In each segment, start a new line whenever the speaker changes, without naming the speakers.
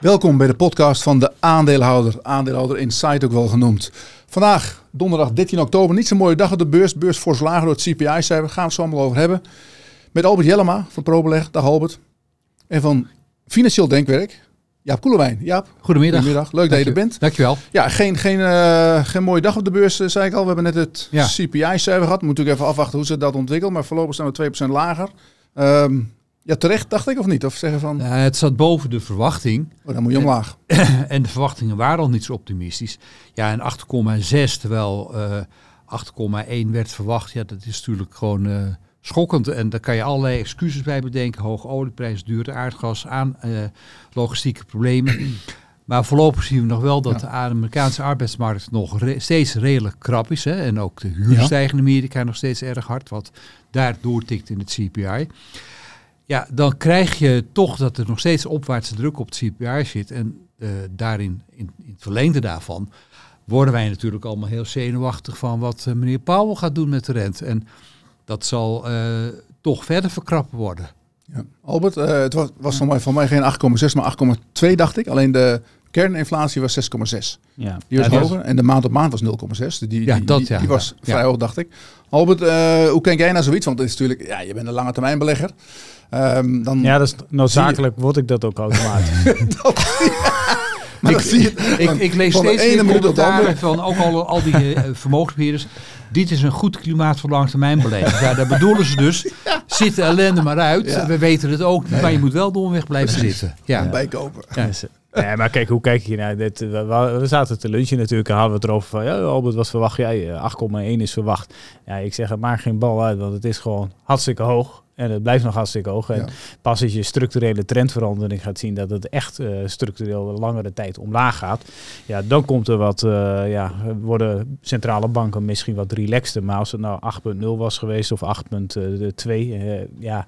Welkom bij de podcast van de aandeelhouder, aandeelhouder Insight ook wel genoemd. Vandaag, donderdag 13 oktober, niet zo'n mooie dag op de beurs. Beurs voor lager door het CPI-cijfer, gaan we het zo allemaal over hebben. Met Albert Jellema van ProBeleg, dag Albert. En van Financieel Denkwerk, Jaap Koelewijn. Jaap,
Goedemiddag.
goedemiddag. Leuk dat je er bent.
Dankjewel.
Ja, geen, geen, eh, geen mooie dag op de beurs, eh, zei ik al. We hebben net het
Ja.
CPI-cijfer gehad. We moeten natuurlijk even afwachten hoe ze dat ontwikkelt. Maar voorlopig staan we 2% lager. Ehm, ja, terecht dacht ik of niet? Of zeggen van,
Ja, het zat boven de verwachting.
oh, dan moet je omlaag.
en de verwachtingen waren al niet zo optimistisch. Ja, en 8,6 terwijl eh 8,1 werd verwacht. Ja, dat is natuurlijk gewoon eh, schokkend. En daar kan je allerlei excuses bij bedenken. Hoge olieprijs, dure aardgas, aan, eh, logistieke problemen. Maar voorlopig zien we nog wel dat de Amerikaanse arbeidsmarkt nog re- steeds redelijk krap is. Hè? En ook de huur
Ja.
stijgen in Amerika nog steeds erg hard. Wat daar doortikt in het CPI. Ja, dan krijg je toch dat er nog steeds opwaartse druk op het CPI zit. En eh, daarin, in, in het verlengde daarvan, worden wij natuurlijk allemaal heel zenuwachtig van wat eh, meneer Powell gaat doen met de rente. En dat zal eh, toch verder verkrappen worden.
Ja. Albert, eh, het was, was van, mij, van mij geen 8,6, maar 8,2 dacht ik. Alleen de kerninflatie was 6,6.
Ja,
Die was
Ja,
hoger. En de maand op maand was 0,6. Dus Die,
Ja,
die,
dat
die,
ja.
die was
Ja.
vrij hoog, dacht ik. Albert, eh, hoe kijk jij naar zoiets? Want het is natuurlijk, ja, je bent een lange termijn belegger. Ehm, dan,
ja, dat is noodzakelijk word ik dat ook automatisch.
maar dan zie je het
Ik, ik lees
van
steeds meer commentaren van ook al, al die eh, vermogensbeheerders. Dit is een goed klimaat voor langetermijnbeleid. Ja, daar bedoelen ze dus. Zit de ellende maar uit.
Ja.
We weten het ook niet, maar je moet wel domweg blijven zitten. Ja.
bijkopen.
Ja.
Eh, nee, maar kijk, hoe kijk je naar dit? We, zaten te lunchen natuurlijk en hadden we het erover van... Ja, Albert, wat verwacht jij? Eh, 8,1 is verwacht. Ja, ik zeg, het maakt geen bal uit, want het is gewoon hartstikke hoog. En het blijft nog hartstikke hoog. En
Ja.
pas als je structurele trendverandering gaat zien... dat het echt eh, structureel langere tijd omlaag gaat... ja, dan komt er wat... eh, ja, worden centrale banken misschien wat relaxter. Maar als het nou 8,0 was geweest of 8,2... eh, ja,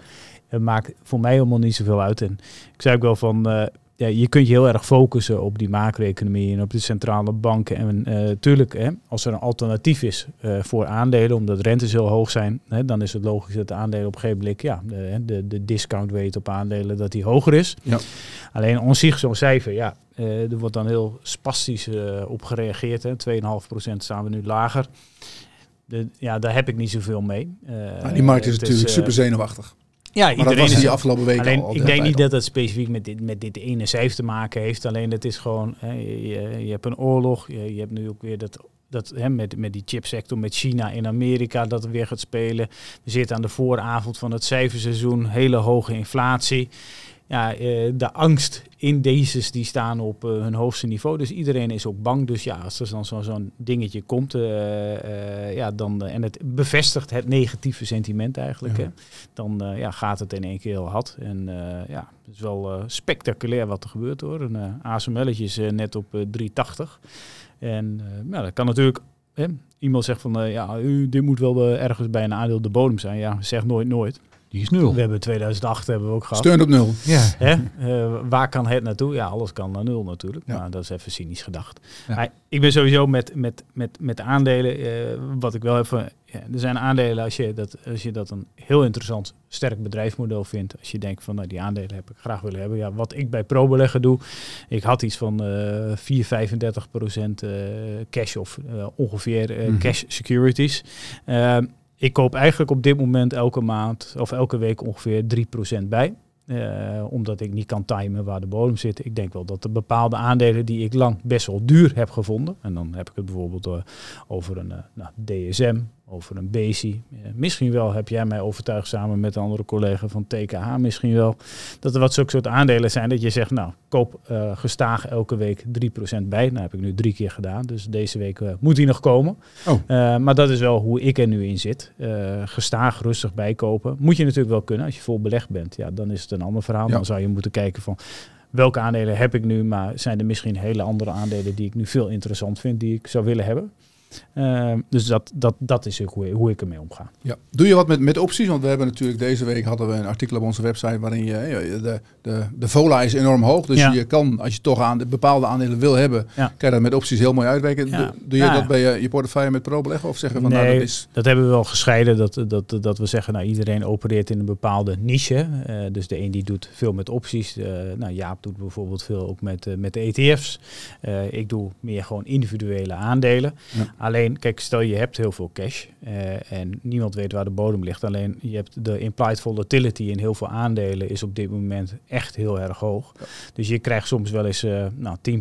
het maakt voor mij helemaal niet zoveel uit. En ik zei ook wel van... eh, ja, je kunt je heel erg focussen op die macro-economie en op de centrale banken. En eh tuurlijk, hè, als er een alternatief is eh, voor aandelen, omdat rentes heel hoog zijn, hè, dan is het logisch dat de aandelen op een gegeven moment, ja, de, de, de discount rate op aandelen, dat die hoger is.
Ja.
Alleen on zich zo'n cijfer, ja, eh, er wordt dan heel spastisch eh, op gereageerd. Hè. 2,5% staan we nu lager. De, ja, daar heb ik niet zoveel mee. Eh,
Maar die markt is natuurlijk
eh,
super zenuwachtig.
Ja,
Maar dat
iedereen
was
is
die afgelopen weken
Alleen,
al.
ik denk niet dat het specifiek met dit, met dit ene cijfer te maken heeft. Alleen het is gewoon, hè, je, je- hebt een oorlog. Je, je hebt nu ook weer dat, dat hè, met, met die chipsector, met China in Amerika, dat er weer gaat spelen. We zitten aan de vooravond van het cijferseizoen, hele hoge inflatie. Ja, eh, de angst indexes die staan op eh, hun hoogste niveau. Dus iedereen is ook bang. Dus ja, als er dan zo- zo'n dingetje komt, eh, ja, dan, en het bevestigt het negatieve sentiment eigenlijk.
Ja.
Hè, dan ja, gaat het in één keer heel hard. En ja, het is wel spectaculair wat er gebeurt hoor. Een ASML'tje is net op eh, 380. En ja, dat kan natuurlijk... Hè, iemand zegt van, ja, u, dit moet wel ergens bij een aandeel de bodem zijn. Ja, zeg nooit nooit.
Die is nul.
We hebben 2008 hebben we ook gehad.
Steun op nul.
Ja.
Hè? Eh, waar kan het naartoe? Ja, alles kan naar nul natuurlijk.
Ja.
Maar dat is even cynisch gedacht.
Ja.
Maar ik ben sowieso met, met, met, met aandelen. eh, wat ik wel heb. van- Ja, er zijn aandelen als je, dat, als je dat een heel interessant, sterk bedrijfsmodel vindt. Als je denkt van nou, die aandelen heb ik graag willen hebben. Ja, wat ik bij ProBeleggen doe. Ik had iets van eh 4, 35 procent eh, cash of ongeveer
Mhm.
cash securities. Ik koop eigenlijk op dit moment elke maand of elke week ongeveer 3% bij. Eh, omdat ik niet kan timen waar de bodem zit. Ik denk wel dat er bepaalde aandelen die ik lang best wel duur heb gevonden. En dan heb ik het bijvoorbeeld eh, over een eh, nou, DSM, over een Bezi. Eh, misschien wel heb jij mij overtuigd samen met een andere collega van TKH misschien wel. Dat er wat zulke soort aandelen zijn dat je zegt, nou, koop eh, gestaag elke week 3% bij. Nou heb ik nu drie keer gedaan, dus deze week eh, moet die nog komen.
Oh.
Maar dat is wel hoe ik er nu in zit. Gestaag, rustig bijkopen. Moet je natuurlijk wel kunnen als je vol belegd bent. Ja, dan is het een ander verhaal.
Ja.
Dan zou je moeten kijken van welke aandelen heb ik nu, maar zijn er misschien hele andere aandelen die ik nu veel interessant vind, die ik zou willen hebben. Uh, dus dat, dat, dat is hoe, hoe ik ermee omga.
Ja. Doe je wat met, met opties? Want we hebben natuurlijk deze week hadden we een artikel op onze website waarin je de, de, de vola is enorm hoog. Dus ja. je kan, als je toch aan de bepaalde aandelen wil hebben, ja. kan je dat met opties heel mooi uitwerken. Ja. Doe je dat bij je, je portefeuille met pro-beleggen? Of zeggen van
nee,
nou, dat is.
Dat hebben we wel gescheiden. Dat, dat, dat we zeggen, nou iedereen opereert in een bepaalde niche. Uh, dus de een die doet veel met opties. Uh, nou, Jaap doet bijvoorbeeld veel ook met, met de ETF's. ik doe meer gewoon individuele aandelen. Alleen, kijk, stel je hebt heel veel cash uh, en niemand weet waar de bodem ligt. Alleen je hebt de implied volatility in heel veel aandelen is op dit moment echt heel erg hoog. Dus je krijgt soms wel eens uh, nou, 10%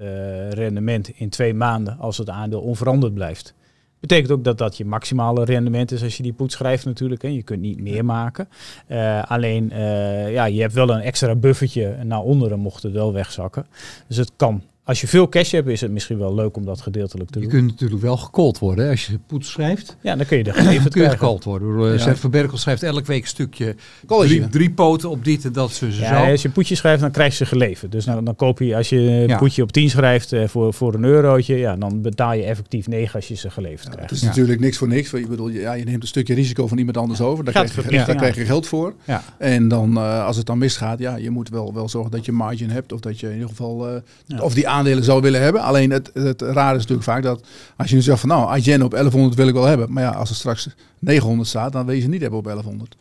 uh, rendement in twee maanden als het aandeel onveranderd blijft. Betekent ook dat dat je maximale rendement is als je die poets schrijft natuurlijk. Hè. Je kunt niet meer maken. Uh, alleen, uh, ja, je hebt wel een extra buffertje naar onderen mocht het wel wegzakken. Dus het kan als je veel cash hebt, is het misschien wel leuk om dat gedeeltelijk te
je
doen.
Je kunt natuurlijk wel gecallt worden. Hè? Als je poets schrijft.
Ja, dan kun je er geleverd
kun je gecallt worden. Ja. Van Berkel schrijft elke week een stukje drie, drie, poten op dit en dat ze
ja,
zo.
Als je poetje schrijft, dan krijg je ze geleverd. Dus dan, dan koop je, als je een ja. poetje op 10 schrijft uh, voor, voor een eurotje, ja, dan betaal je effectief 9 als je ze geleverd krijgt.
Het is natuurlijk niks voor niks. Ik bedoel, ja, je neemt een stukje risico van iemand anders over. Daar, krijg je, daar krijg je geld voor. En dan, uh, als het dan misgaat, ja, je moet wel, wel zorgen dat je margin hebt. Of dat je in ieder geval, uh, of die aandelen zou willen hebben. Alleen het, het raar is natuurlijk vaak dat als je nu zegt van nou, IGN op 1100 wil ik wel hebben. Maar ja, als er straks 900 staat, dan wil je ze niet hebben op 1100.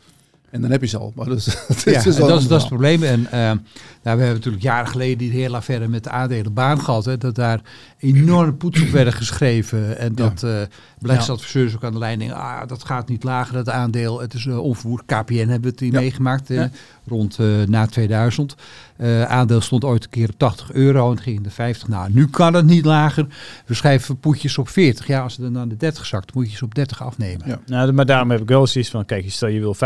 En dan heb je ze al. Maar dus, dat,
ja, is, dus dat, is, dat is het probleem. En uh, nou, we hebben natuurlijk jaren geleden die hele affaire met de aandelenbaan gehad. Hè, dat daar enorm poets op werden geschreven. En dat ja. uh, beleggingsadviseurs ja. ook aan de leiding. Ah, dat gaat niet lager, dat aandeel. Het is uh, onvervoerd. KPN hebben we het hier ja. meegemaakt. Ja. Rond na 2000. aandeel stond ooit een keer op 80 euro en ging in de 50. Nou, nu kan het niet lager. We schrijven poetjes op 40. Ja, als het dan naar de 30 zakt, moet je ze op 30 afnemen.
Nou, maar daarom heb ik wel zoiets van, kijk, stel je wil 5%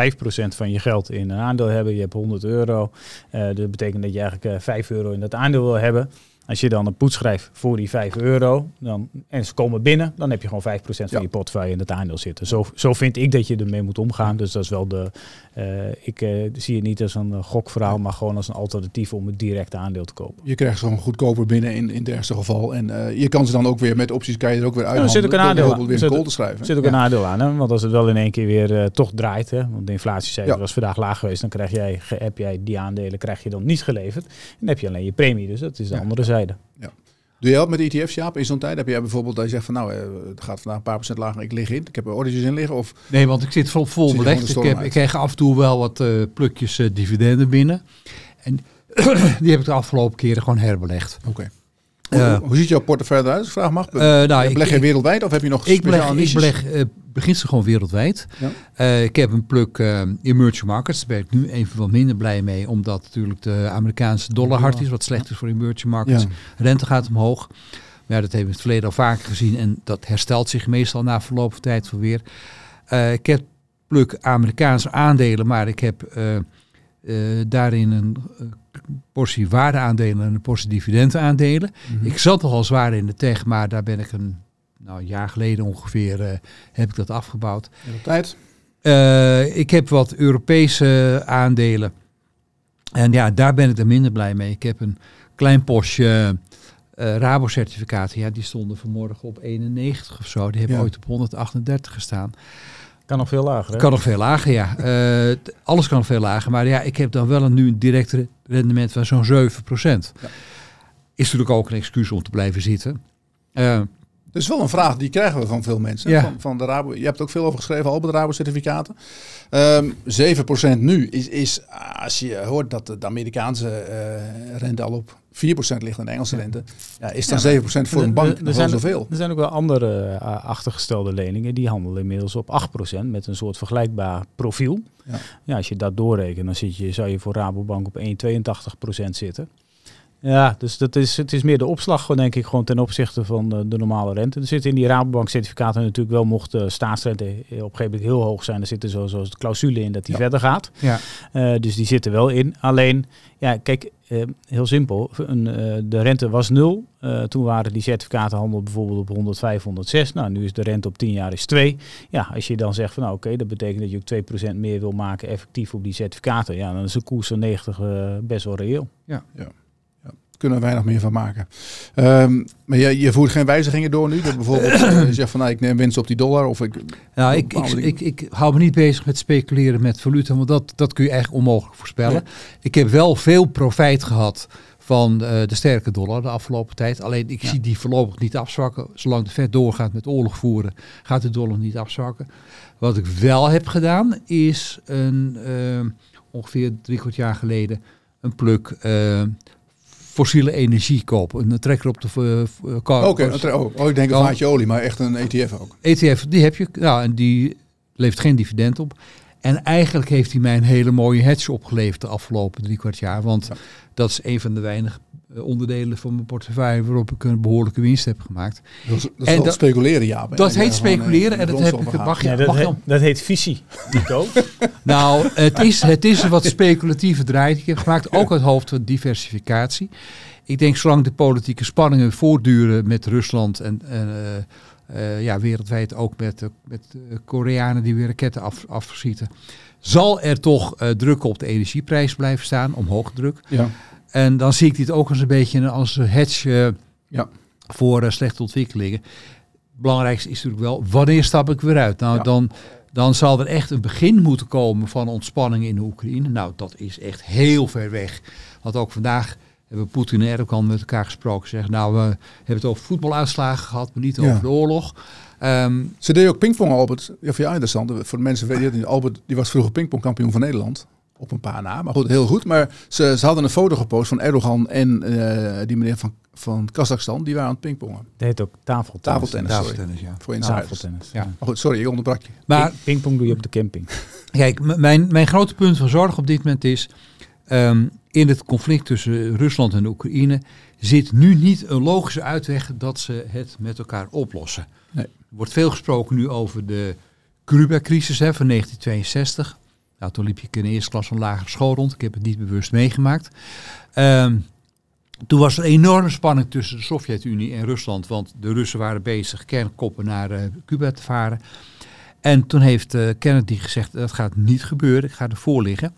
van je geld in een aandeel hebben. Je hebt 100 euro. Dat betekent dat je eigenlijk uh, 5 euro in dat aandeel wil hebben. Als je dan een poets schrijft voor die 5 euro dan, en ze komen binnen, dan heb je gewoon 5% van ja. je portefeuille in het aandeel zitten. Zo, zo vind ik dat je ermee moet omgaan. Dus dat is wel de. Uh, ik uh, zie het niet als een gokverhaal, maar gewoon als een alternatief om het directe aandeel te kopen.
Je krijgt ze gewoon goedkoper binnen in, in het ergste geval. En uh, je kan ze dan ook weer met opties, kan je er ook weer uit.
Ja, er zit ook een aandeel aan.
Weer een te schrijven.
zit ook een aandeel aan. Hè? Want als het wel in één keer weer toch draait, hè? want de inflatiecijfer ja. was vandaag laag geweest, dan krijg jij, heb jij die aandelen krijg je dan niet geleverd. En dan heb je alleen je premie. Dus dat is de andere zijde.
Ja. Doe je dat met ETF's, Jaap, in zo'n tijd? Heb jij bijvoorbeeld dat je zegt van nou, het gaat vandaag een paar procent lager, ik lig in. Ik heb er orders in liggen? Of
nee, want ik zit vol, vol belegd. Ik, heb, ik krijg af en toe wel wat uh, plukjes uh, dividenden binnen. En die heb ik de afgelopen keren gewoon herbelegd.
Oké. Okay. Hoe, uh, hoe ziet jouw portefeuille eruit, vraag mag? nou, beleg je wereldwijd of heb je nog
ik beleg, ik beleg uh, beginsel gewoon wereldwijd. Ja. Ik heb een pluk emerging markets. Daar ben ik nu even wat minder blij mee. Omdat natuurlijk de Amerikaanse dollar hard is. Wat slecht is voor emerging markets. Rente gaat omhoog. Maar ja, dat hebben we in het verleden al vaker gezien. En dat herstelt zich meestal na verloop van tijd wel weer. Uh, ik heb pluk Amerikaanse aandelen. Maar ik heb daarin een portie waardeaandelen en een portie dividendaandelen. Mm -hmm. Ik zat al zwaar in de tech. Maar daar ben ik een nou, een jaar geleden ongeveer uh, heb ik dat afgebouwd.
tijd?
Uh, ik heb wat Europese aandelen. En ja, daar ben ik er minder blij mee. Ik heb een klein postje uh, Rabo-certificaten. Ja, die stonden vanmorgen op 91 of zo. Die hebben ja. ooit op 138 gestaan.
Kan nog veel lager, hè?
Kan nog veel lager, ja. Uh, alles kan nog veel lager. Maar ja, ik heb dan wel een, nu een direct rendement van zo'n 7 procent. Ja. Is natuurlijk ook een excuus om te blijven zitten. Uh,
dat is wel een vraag die krijgen we van veel mensen. Ja. Van, van de Rabo. Je hebt ook veel over geschreven, al bij de Rabo-certificaten. Um, 7% nu is, is, als je hoort dat de Amerikaanse uh, rente al op 4% ligt en de Engelse rente, ja, is dan ja, 7% voor een bank nog wel zoveel.
Er zijn ook wel andere uh, achtergestelde leningen, die handelen inmiddels op 8% met een soort vergelijkbaar profiel. Ja. ja, als je dat doorrekent, dan zit je, zou je voor Rabobank op 1,82% zitten. Ja, dus dat is, het is meer de opslag, denk ik, gewoon ten opzichte van de, de normale rente. Er zitten in die Rabobank certificaten natuurlijk wel, mocht de staatsrente op een gegeven moment heel hoog zijn, er zitten zo, zoals de clausule in dat die ja. verder gaat. Ja. Uh, dus die zitten wel in. Alleen, ja, kijk, uh, heel simpel, een, uh, de rente was nul. toen waren die certificatenhandel bijvoorbeeld op 105, 106. Nou, nu is de rente op 10 jaar is 2. Ja, als je dan zegt van nou oké, okay, dat betekent dat je ook 2% meer wil maken effectief op die certificaten. Ja, dan is een koers van 90 best wel reëel.
Ja, ja.
Kunnen we weinig meer van maken. Ehm, maar je, je voert geen wijzigingen door nu? Dat bijvoorbeeld uh, je zegt van nou, ik neem winst op die dollar of ik...
Nou, ik, ik, ik, ik, hou me niet bezig met speculeren met valuta, want dat, dat kun je eigenlijk onmogelijk voorspellen. Ik heb wel veel profijt gehad van uh, de sterke dollar de afgelopen tijd. Alleen ik zie die voorlopig niet afzwakken. Zolang de Fed doorgaat met oorlog voeren, gaat de dollar niet afzwakken. Wat ik wel heb gedaan, is een, uh, ongeveer drie kwart jaar geleden een pluk uh, fossiele energie kopen. Een trekker op de uh,
car. Oké, okay, oh, oh, ik denk een vaatje olie, maar echt een ETF ook.
ETF, die heb je. Nou, en die levert geen dividend op. En eigenlijk heeft hij mij een hele mooie hedge opgeleverd de afgelopen drie kwart jaar. Want ja. dat is een van de weinige onderdelen van mijn portefeuille waarop ik een behoorlijke winst heb gemaakt.
Dat is, dat is en dat, speculeren, ja.
Dat heet speculeren en dat heb ik. Mag je,
ja, dat,
mag
heet, dat heet visie, Nico.
nou, het is, het is een wat speculatieve draai die ik heb gemaakt, ook uit hoofd van diversificatie. Ik denk zolang de politieke spanningen voortduren met Rusland en, en uh, uh, ja, wereldwijd ook met, uh, met Koreanen die weer raketten af, afschieten, zal er toch druk op de energieprijs blijven staan, omhoog druk.
Ja.
En dan zie ik dit ook als een beetje als hedge
ja.
voor slechte ontwikkelingen. Belangrijkste is natuurlijk wel, wanneer stap ik weer uit? Nou, ja. dan, dan zal er echt een begin moeten komen van ontspanning in de Oekraïne. Nou, dat is echt heel ver weg. Want ook vandaag hebben Poetin en Erdogan met elkaar gesproken. Zeggen, nou, we hebben het over voetbaluitslagen gehad, maar niet over de oorlog. Um,
Ze deden ook pingpong, Albert. Ja, voor jou interessant. Voor de mensen weten het Albert die was vroeger pingpongkampioen van Nederland. Op een paar na, maar goed, heel goed. Maar ze, ze hadden een foto gepost van Erdogan en uh, die meneer van, van Kazachstan. Die waren aan het pingpongen.
Dat heet ook tafeltennis.
Tafeltennis,
tafeltennis ja.
Voor tafeltennis, ja. Maar goed, sorry, ik onderbrak je.
Maar pingpong doe je op de camping.
Kijk, mijn, mijn grote punt van zorg op dit moment is... Um, in het conflict tussen Rusland en Oekraïne zit nu niet een logische uitweg dat ze het met elkaar oplossen.
Nee.
Er wordt veel gesproken nu over de Cuba-crisis van 1962. Nou, toen liep ik in de eerste klas van lagere school rond. Ik heb het niet bewust meegemaakt. Um, toen was er enorme spanning tussen de Sovjet-Unie en Rusland. Want de Russen waren bezig kernkoppen naar uh, Cuba te varen. En toen heeft uh, Kennedy gezegd, dat gaat niet gebeuren. Ik ga ervoor liggen.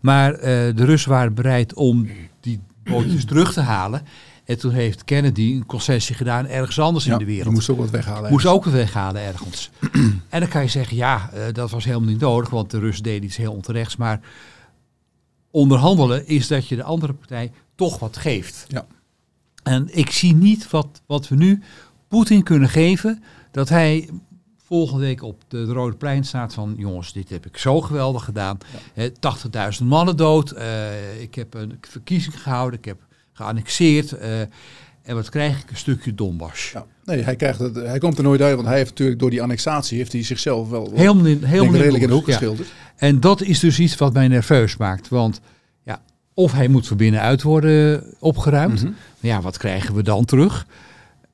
Maar uh, de Russen waren bereid om die bootjes terug te halen. En toen heeft Kennedy een concessie gedaan ergens anders
ja,
in de wereld.
moest ook wat weghalen.
Moest ook wat weghalen ergens. en dan kan je zeggen, ja, uh, dat was helemaal niet nodig, want de Russen deden iets heel onterechts. Maar onderhandelen is dat je de andere partij toch wat geeft.
Ja.
En ik zie niet wat, wat we nu Poetin kunnen geven, dat hij volgende week op de, de Rode Plein staat van... jongens, dit heb ik zo geweldig gedaan. Ja. 80.000 mannen dood. Uh, ik heb een verkiezing gehouden. Ik heb geannexeerd. Uh, en wat krijg ik? Een stukje Donbass.
Ja. Nee, hij, krijgt het, hij komt er nooit uit, want hij heeft natuurlijk door die annexatie... heeft hij zichzelf wel
helemaal in, helemaal
redelijk in de hoek geschilderd.
Ja. En dat is dus iets wat mij nerveus maakt. Want ja, of hij moet van binnenuit worden opgeruimd. Mm -hmm. Maar ja, wat krijgen we dan terug?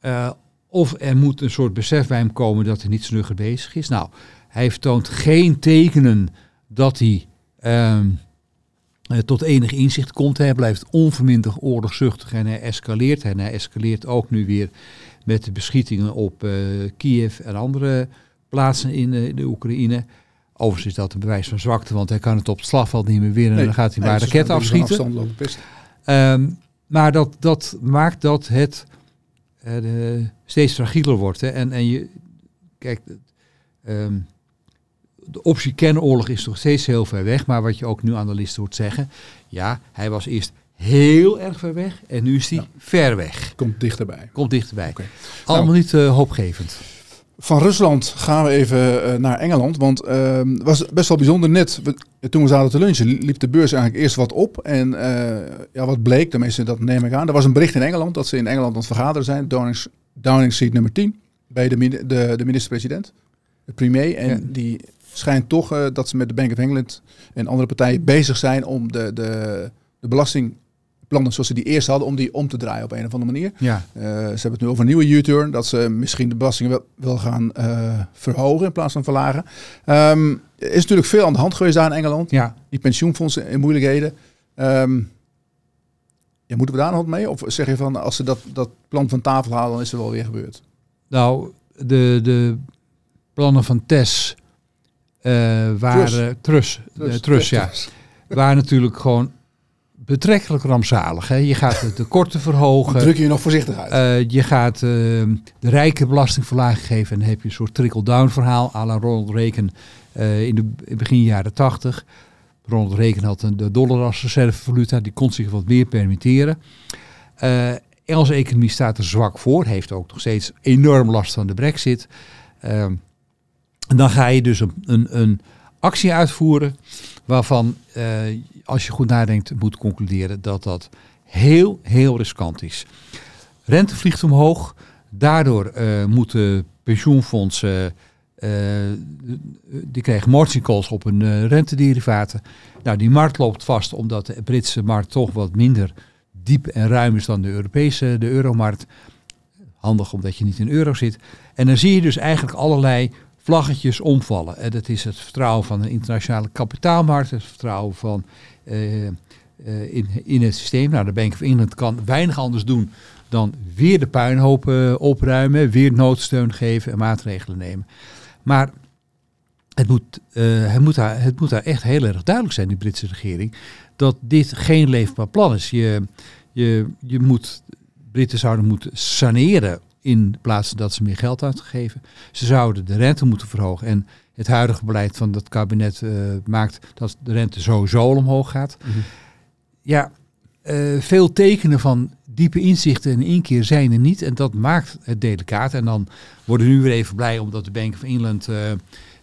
Uh, of er moet een soort besef bij hem komen dat hij niet snugger bezig is. Nou, hij vertoont geen tekenen dat hij um, uh, tot enig inzicht komt. Hij blijft onverminderd oorlogzuchtig en hij escaleert. En hij escaleert ook nu weer met de beschietingen op uh, Kiev en andere plaatsen in uh, de Oekraïne. Overigens is dat een bewijs van zwakte, want hij kan het op het slagveld niet meer winnen. Nee, en dan gaat hij maar nee, raketten afschieten. Um, maar dat, dat maakt dat het uh, de, steeds fragieler wordt. Hè. En, en je, kijk, um, de optie kernoorlog is toch steeds heel ver weg. Maar wat je ook nu analisten hoort zeggen, ja, hij was eerst heel erg ver weg en nu is hij ja. ver weg.
Komt dichterbij.
Komt dichterbij. Okay. Allemaal nou, niet uh, hoopgevend.
Van Rusland gaan we even uh, naar Engeland. Want het uh, was best wel bijzonder net. We, toen we zaten te lunchen, liep de beurs eigenlijk eerst wat op. En uh, ja, wat bleek, tenminste dat neem ik aan. Er was een bericht in Engeland dat ze in Engeland aan het vergaderen zijn. Downing, Downing Street nummer 10. Bij de, de, de minister-president. De premier. En ja. die schijnt toch uh, dat ze met de Bank of England en andere partijen bezig zijn om de, de, de belasting plannen zoals ze die eerst hadden, om die om te draaien op een of andere manier.
Ja.
Uh, ze hebben het nu over een nieuwe U-turn, dat ze misschien de belastingen wel, wel gaan uh, verhogen in plaats van verlagen. Um, er is natuurlijk veel aan de hand geweest daar in Engeland.
Ja.
Die pensioenfondsen in moeilijkheden. Um, ja, moeten we daar nog wat mee? Of zeg je van, als ze dat, dat plan van tafel halen, dan is er wel weer gebeurd?
Nou, de, de plannen van TES uh, waren... Trus. Trus, trus, trus ja. Waren natuurlijk gewoon betrekkelijk rampzalig. Hè? Je gaat de tekorten verhogen.
Dan druk je je nog voorzichtig uit.
Uh, je gaat uh, de rijke belastingverlaging geven en dan heb je een soort trickle-down verhaal à la Ronald Reagan uh, in de begin jaren 80. Ronald Reagan had een, de dollar als reservevaluta, die kon zich wat meer permitteren. Engelse economie staat er zwak voor, heeft ook nog steeds enorm last van de brexit. En dan ga je dus een, een, een actie uitvoeren waarvan, als je goed nadenkt, moet concluderen dat dat heel, heel riskant is. Rente vliegt omhoog, daardoor uh, moeten pensioenfondsen, uh, die krijgen margin calls op hun rentederivaten. Nou, die markt loopt vast omdat de Britse markt toch wat minder diep en ruim is dan de Europese, de euromarkt. Handig omdat je niet in euro zit. En dan zie je dus eigenlijk allerlei vlaggetjes omvallen. En dat is het vertrouwen van de internationale kapitaalmarkt, het vertrouwen van uh, in, in het systeem. Nou, de Bank of England kan weinig anders doen dan weer de puinhopen uh, opruimen, weer noodsteun geven en maatregelen nemen. Maar het moet, het, moet daar, het moet daar echt heel erg duidelijk zijn, die Britse regering, dat dit geen leefbaar plan is. Je, je, je moet, Britten zouden moeten saneren in plaats dat ze meer geld uitgeven. Ze zouden de rente moeten verhogen. En het huidige beleid van dat kabinet uh, maakt dat de rente sowieso omhoog gaat. Mm -hmm ja, uh, veel tekenen van diepe inzichten in één keer zijn er niet. En dat maakt het delicaat. En dan worden we nu weer even blij omdat de Bank of England uh,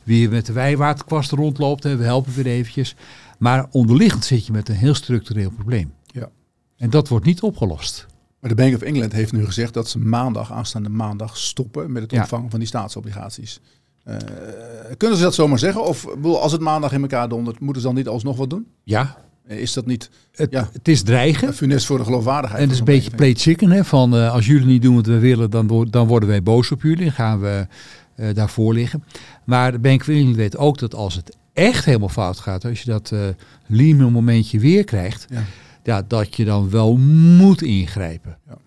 weer met de wijwaterkwast rondloopt. En we helpen weer eventjes. Maar onderliggend zit je met een heel structureel probleem.
Ja.
En dat wordt niet opgelost.
Maar de Bank of England heeft nu gezegd dat ze maandag, aanstaande maandag, stoppen met het ontvangen ja. van die staatsobligaties. Uh, kunnen ze dat zomaar zeggen? Of als het maandag in elkaar dondert, moeten ze dan niet alsnog wat doen?
Ja,
is dat niet...
Het, ja, het is dreigen.
Funest voor de geloofwaardigheid.
En het is een beetje play chicken. Hè, van uh, als jullie niet doen wat we willen, dan, dan worden wij boos op jullie. En gaan we uh, daarvoor liggen. Maar de Bank of England weet ook dat als het echt helemaal fout gaat. Als je dat uh, Lehman momentje weer krijgt. Ja. Ja. dat je dan wel moet ingrijpen. Ja.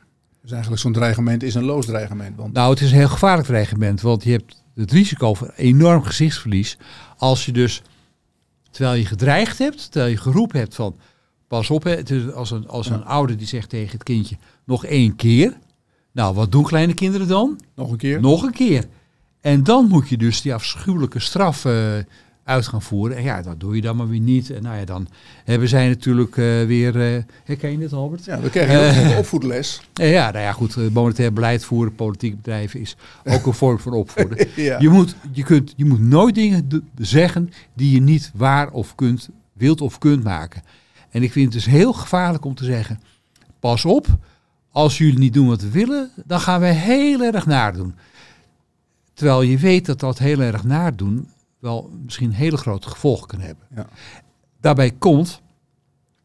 Dus eigenlijk zo'n dreigement is een loos dreigement. Want...
Nou, het is een heel gevaarlijk dreigement. Want je hebt het risico voor enorm gezichtsverlies. Als je dus Terwijl je gedreigd hebt, terwijl je geroepen hebt van pas op, hè, het is als, een, als een ouder die zegt tegen het kindje nog één keer. Nou, wat doen kleine kinderen dan?
Nog een keer.
Nog een keer. En dan moet je dus die afschuwelijke straf uh, uit gaan voeren. En ja, dat doe je dan maar weer niet. En nou ja, dan hebben zij natuurlijk uh, weer... Uh, herken je dit, Albert?
Ja, we krijgen uh, opvoedles.
ja, nou ja, goed. monetair beleid voeren, politiek bedrijven is ook een vorm van opvoeden. ja. je, moet, je, kunt, je moet nooit dingen zeggen die je niet waar of kunt, wilt of kunt maken. En ik vind het dus heel gevaarlijk om te zeggen... Pas op, als jullie niet doen wat we willen, dan gaan we heel erg nadoen. Terwijl je weet dat dat heel erg nadoen wel misschien hele grote gevolgen kunnen hebben. Ja. Daarbij komt,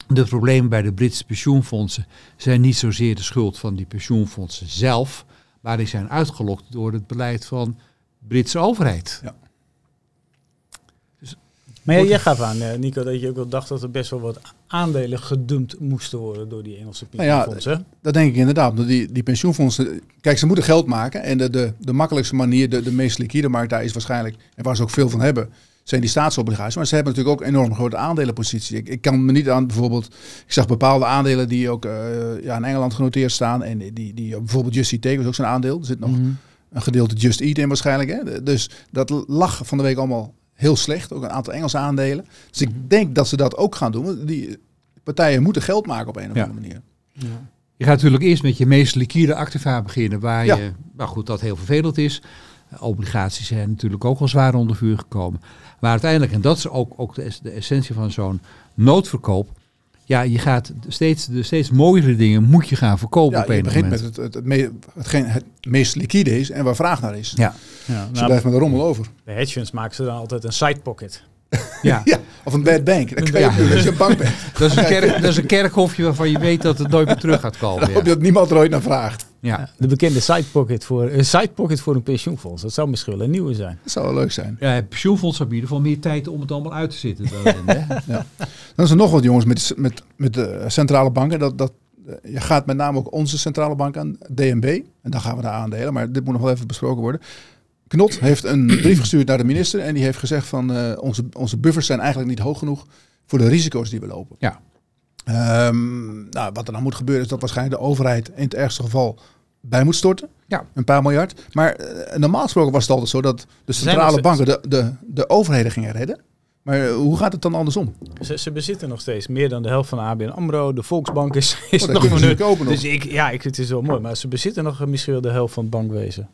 de problemen bij de Britse pensioenfondsen zijn niet zozeer de schuld van die pensioenfondsen zelf, maar die zijn uitgelokt door het beleid van de Britse overheid. Ja.
Maar jij gaf aan, eh, Nico, dat je ook wel dacht dat er best wel wat aandelen gedumpt moesten worden door die Engelse pensioenfondsen.
Nou ja, dat denk ik inderdaad. Die, die pensioenfondsen, kijk, ze moeten geld maken. En de, de, de makkelijkste manier, de, de meest liquide markt daar is waarschijnlijk, en waar ze ook veel van hebben, zijn die staatsobligaties. Maar ze hebben natuurlijk ook enorm grote aandelenpositie. Ik, ik kan me niet aan bijvoorbeeld, ik zag bepaalde aandelen die ook uh, ja, in Engeland genoteerd staan. En die, die bijvoorbeeld Just Eat Take was ook zo'n aandeel. Er zit nog mm. een gedeelte Just Eat in waarschijnlijk. Hè? Dus dat lag van de week allemaal heel slecht. Ook een aantal Engelse aandelen. Dus ik denk dat ze dat ook gaan doen. Die partijen moeten geld maken op een of andere manier. Ja.
Je gaat natuurlijk eerst met je meest liquide activa beginnen. Waar je, nou goed, dat heel vervelend is. Obligaties zijn natuurlijk ook al zwaar onder vuur gekomen. Maar uiteindelijk, en dat is ook, ook de, de essentie van zo'n noodverkoop ja, je gaat steeds, de steeds mooiere dingen moet je gaan verkopen
ja,
op een
je begint
moment.
met het, het, het, hetgeen het meest liquide is en waar vraag naar is.
Ja.
ja dus nou, blijft met de rommel over.
De hedge funds maken ze dan altijd een side pocket.
Ja. ja. of een bad bank. Kan je ja. als je een bank bent.
Dat is een, kerk, dat is een kerkhofje waarvan je weet dat het nooit meer terug gaat komen.
Dan hoop je dat niemand er ooit naar vraagt.
Ja. De bekende side pocket voor, een side pocket voor een pensioenfonds. Dat zou misschien wel een nieuwe zijn.
Dat zou wel leuk zijn.
Ja, pensioenfonds hebben in ieder geval meer tijd om het allemaal uit te zitten. Dan,
ja. Dan is er nog wat jongens met, met, met de centrale banken. Dat, dat, je gaat met name ook onze centrale bank aan, DNB. En dan gaan we daar aandelen. Maar dit moet nog wel even besproken worden. Knot heeft een brief gestuurd naar de minister. En die heeft gezegd van uh, onze, onze buffers zijn eigenlijk niet hoog genoeg voor de risico's die we lopen.
Ja.
Ehm, nou, wat er dan moet gebeuren is dat waarschijnlijk de overheid in het ergste geval bij moet storten.
Ja.
Een paar miljard. Maar eh, normaal gesproken was het altijd zo dat de centrale banken de, de, de overheden gingen redden. Maar eh, hoe gaat het dan andersom?
Ze, ze bezitten nog steeds meer dan de helft van de ABN AMRO. De Volksbank is, is
Oh, dat
nog van hun.
natuurlijk open nog.
Dus ik, ja, ik, het is wel mooi. Maar ze bezitten nog misschien wel de helft van het bankwezen.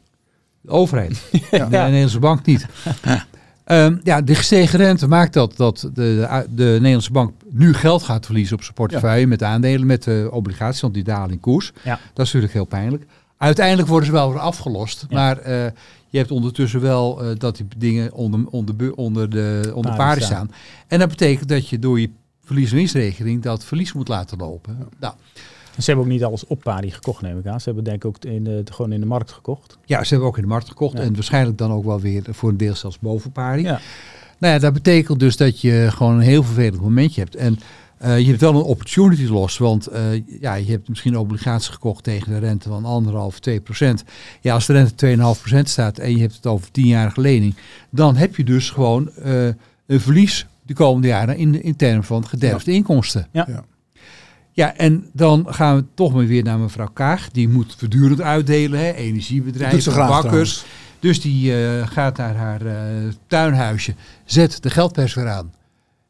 De overheid.
Ja.
De Nederlandse bank niet. Ehm, ja, de gestegen rente maakt dat, dat de, de, de Nederlandse bank nu geld gaat verliezen op zijn portefeuille met aandelen, met de obligaties, want die dalen in koers.
Ja.
Dat is natuurlijk heel pijnlijk. Uiteindelijk worden ze wel weer afgelost,
Ja.
maar eh, je hebt ondertussen wel eh, dat die dingen onder, onder, onder de onder
paren staan.
En dat betekent dat je door je verlies- en winstrekening dat verlies moet laten lopen. Nou,
Ze hebben ook niet alles op pari gekocht, neem ik aan. Ze hebben denk ik ook in de, gewoon in de markt gekocht.
Ja, ze hebben ook in de markt gekocht
Ja.
en waarschijnlijk dan ook wel weer voor een deel zelfs boven pari.
Ja.
Nou ja, dat betekent dus dat je gewoon een heel vervelend momentje hebt. En eh, je hebt wel een opportunity loss, want eh, ja, je hebt misschien obligaties gekocht tegen de rente van 1,5, 2 procent. Ja, als de rente 2,5 procent staat en je hebt het over 10-jarige lening, dan heb je dus gewoon eh, een verlies de komende jaren in, in termen van gederfde inkomsten.
Ja.
Ja.
Ja, en dan gaan we toch maar weer naar mevrouw Kaag. Die moet voortdurend uitdelen, hè? Energiebedrijven, bakkers.
trouwens.
Dus die eh, gaat naar haar eh, tuinhuisje, zet de geldpers weer aan.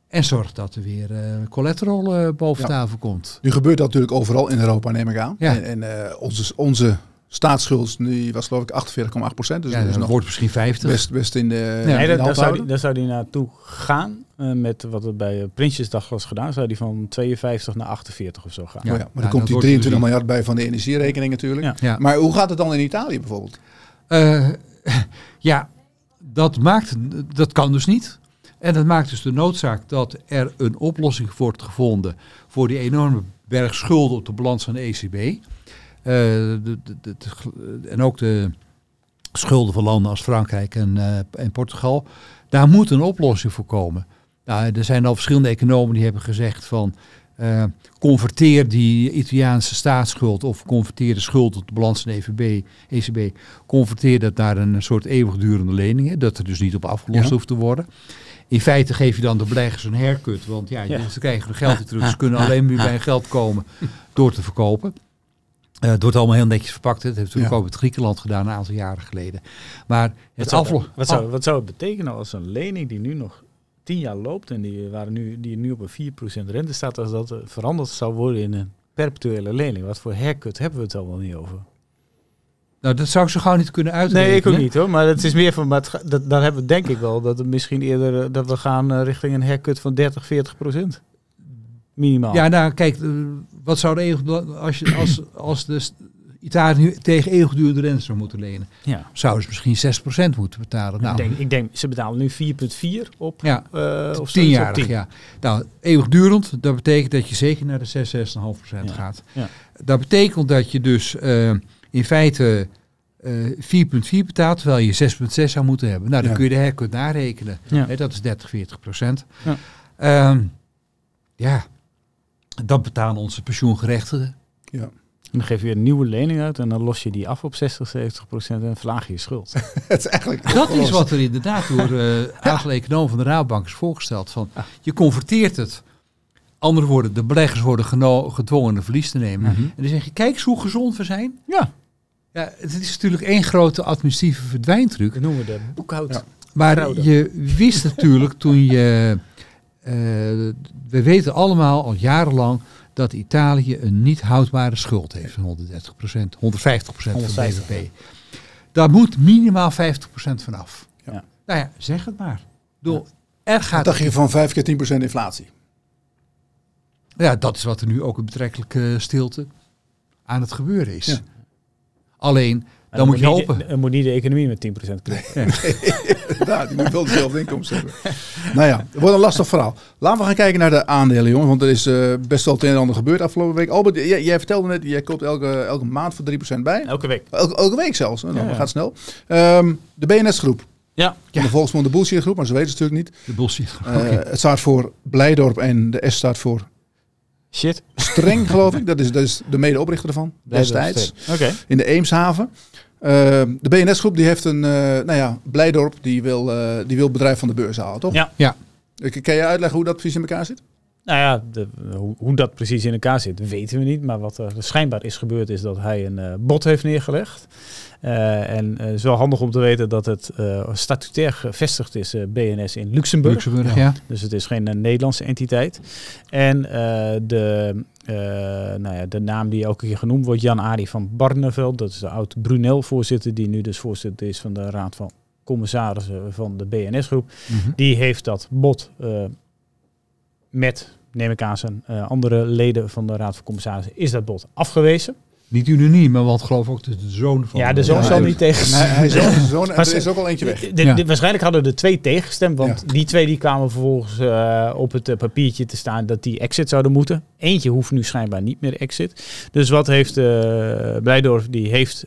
En zorgt dat er weer collateral eh, boven
Ja.
tafel komt.
Nu gebeurt dat natuurlijk overal in Europa, neem ik aan.
Ja.
En, en onze, onze staatsschuld nu was geloof ik 48,8 procent. Dus
ja,
dat nog
wordt misschien 50.
best, best in de,
Ja.
Nee, daar, zou die, daar zou die naartoe gaan. eh, met wat er bij eh, Prinsjesdag was gedaan. Zou die van 52 naar 48 of zo gaan.
Ja.
Oh ja, maar
Nou,
dan komt
dat
die
wordt
23
gezien.
miljard bij van de energierekening natuurlijk.
Ja.
Ja.
Maar hoe gaat het dan in Italië bijvoorbeeld?
Eh, ja, dat, maakt, dat kan dus niet. En dat maakt dus de noodzaak dat er een oplossing wordt gevonden voor die enorme berg schulden op de balans van de ECB. Eh, de, de, de- de- en ook de schulden van landen als Frankrijk en, eh, en Portugal. Daar moet een oplossing voor komen. Nou, er zijn al verschillende economen die hebben gezegd van eh, converteer die Italiaanse staatsschuld of converteer de schuld op de balans van de EVB, ECB, converteer dat naar een soort eeuwigdurende lening, hè, dat er dus niet op afgelost
Ja.
hoeft te worden. In feite geef je dan de beleggers een haircut, want ja,
Ja.
ze krijgen hun geld weer terug. Ze kunnen alleen maar bij geld komen door te verkopen. Eh, het wordt allemaal heel netjes verpakt. hè. Dat heeft natuurlijk
Ja.
ook met Griekenland gedaan een aantal jaren geleden. Maar
Wat
het
zou,
aflo-
wat, zou, wat zou het betekenen als een lening die nu nog 10 jaar loopt en die, waren nu, die nu op een 4% rente staat, als dat eh, veranderd zou worden in een perpetuele lening? Wat voor haircut hebben we het al wel niet over?
Nou, dat zou ik zo gauw niet kunnen uitrekenen.
Nee, ik ook niet hoor. Maar het is meer van, maar het ga- dat, dan hebben we denk ik wel dat het misschien eerder eh, dat we gaan richting een haircut van 30, 40 procent. Minimaal.
Ja, nou kijk, wat zou de eeuwig, als, je, als, als de Italië nu tegen eeuwigdurende rente zou moeten lenen,
ja.
zouden ze misschien 6% moeten betalen. Nou,
ik, denk, ik denk, ze betalen nu 4,4 op,
ja,
eh of zoiets op
tienjarig,
10.
ja. Nou, eeuwigdurend, dat betekent dat je zeker naar de 6, 6,5%
Ja.
gaat.
Ja.
Dat betekent dat je dus eh, in feite eh 4,4 betaalt, terwijl je 6,6 zou moeten hebben. Nou, dan kun je de haircut narekenen.
Ja.
Hè, dat is 30, 40 procent.
Ja.
Ja. ja, dat betalen onze pensioengerechtigden.
Ja.
En dan geef je een nieuwe lening uit en dan los je die af op 60, 70 procent en verlaag je je schuld.
Het is eigenlijk
Dat is wat er inderdaad door eh, een aantal economen van de Raadbank is voorgesteld. Van, je converteert het. Andere woorden, de beleggers worden gedwongen een verlies te nemen.
Mhm.
En dan zeg je, kijk eens hoe gezond we zijn.
Ja,
Ja, het is natuurlijk één grote administratieve verdwijntruc.
dat noemen we de boekhoud.
Ja.
Maar
Fraude.
je wist natuurlijk toen je... eh, we weten allemaal al jarenlang dat Italië een niet houdbare schuld heeft van 130% 150% van
150,
BBP. Daar moet minimaal 50% vanaf.
Ja.
Nou ja, zeg het maar. Ik bedoel, Er gaat
dacht je van 5 keer 10% inflatie?
Ja, dat is wat er nu ook in betrekkelijke stilte aan het gebeuren is.
Ja.
Alleen, dan moet je
niet-
hopen.
Dan moet niet de economie met 10% knippen.
Ja, die moet wel dezelfde inkomsten hebben. nou ja, het wordt een lastig verhaal. Laten we gaan kijken naar de aandelen, jongen. Want er is eh, best wel het een en ander gebeurd afgelopen week. Albert, jij, jij vertelde net, jij koopt elke, elke maand voor 3% bij.
Elke week.
Elke, elke week zelfs. hè? Nou,
Ja, ja.
dat gaat snel. Ehm, de BNS-groep.
Ja.
Ja. De volksmond de bullshit groep, maar ze weten het natuurlijk niet.
De bullshit.
Eh,
Oké.
Het staat voor Blijdorp en de S staat voor
Shit.
Streng, geloof ik. Dat is, dat is de medeoprichter ervan, destijds.
Oké.
in de Eemshaven. Eh, de BNS-groep die heeft een, eh, nou ja, Blijdorp, die wil, eh, die wil het bedrijf van de beurs halen, toch?
Ja.
Ja.
Kan je uitleggen hoe dat precies in elkaar zit?
Nou ja, de, hoe, hoe dat precies in elkaar zit, weten we niet. Maar wat er schijnbaar is gebeurd, is dat hij een uh, bod heeft neergelegd. Uh, en het is wel handig om te weten dat het uh, statutair gevestigd is, BNS in Luxemburg.
Luxemburg, ja.
Dus het is geen Nederlandse entiteit. En de, nou ja, de naam die elke keer genoemd wordt, Jan-Arie van Barneveld, dat is de oud-Brunel-voorzitter, die nu dus voorzitter is van de Raad van Commissarissen van de BNS-groep. Mm -hmm. Die heeft dat bod met, neem ik aan, zijn uh, andere leden van de Raad van Commissarissen, is dat bod afgewezen.
Niet unaniem, maar wat geloof ook de zoon van.
Ja, de zoon ja, zal niet tegen.
Nee, hij zoon, zoon, er is ook al eentje weg.
De, de, ja. waarschijnlijk hadden er twee tegengestemd, want ja. die twee die kwamen vervolgens uh, op het uh, papiertje te staan dat die exit zouden moeten. Eentje hoeft nu schijnbaar niet meer exit. Dus wat heeft uh, Blijdorf, die heeft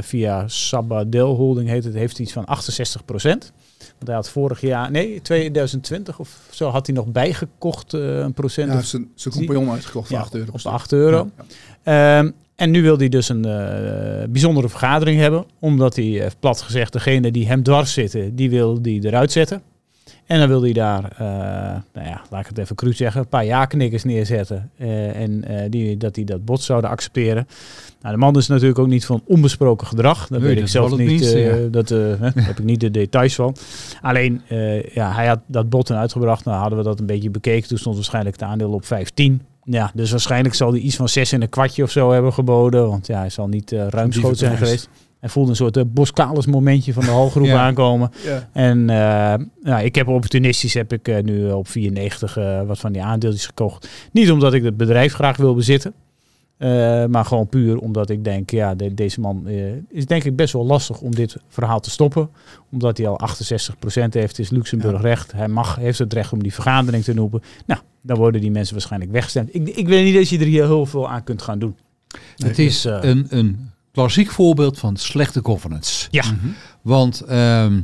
via Sabadell Holding heet het, heeft iets van 68 procent. Want hij had vorig jaar, nee, 2020 of zo, had hij nog bijgekocht uh, een procent.
Ja, zijn, zijn compagnon uitgekocht voor
ja,
8 euro.
Op 8 euro. Ja. Um, en nu wil hij dus een uh, bijzondere vergadering hebben, omdat hij, plat gezegd, degene die hem dwars zitten, die wil die eruit zetten. En dan wil hij daar, uh, nou ja, laat ik het even cru zeggen, een paar ja-knikkers neerzetten. en die, dat die dat bod zouden accepteren. Nou, de man is natuurlijk ook niet van onbesproken gedrag. Dat
Nee,
weet ik zelf niet. eh,
ja.
dat eh, daar heb ik niet de details van. Alleen, eh, ja, hij had dat toen uitgebracht. Nou hadden we dat een beetje bekeken. Toen stond waarschijnlijk het aandeel op 15. Ja, dus waarschijnlijk zal hij iets van 6 en een kwartje of zo hebben geboden. Want ja, hij zal niet eh ruimschoots zijn geweest. Hij voelde een soort uh, Boskalis momentje van de halgroep
Ja.
aankomen.
Ja.
En eh, ja, ik heb opportunistisch heb ik eh, nu op 94 eh, wat van die aandeeltjes gekocht. Niet omdat ik het bedrijf graag wil bezitten. eh, maar gewoon puur omdat ik denk, ja, de- deze man eh, is denk ik best wel lastig om dit verhaal te stoppen. Omdat hij al 68% heeft, is Luxemburg
Ja.
recht. Hij mag, heeft het recht om die vergadering te noemen. Nou, dan worden die mensen waarschijnlijk weggestemd. Ik, ik weet niet dat je er hier heel veel aan kunt gaan doen.
Het is
eh,
een, een klassiek voorbeeld van slechte governance.
Ja.
Want ehm,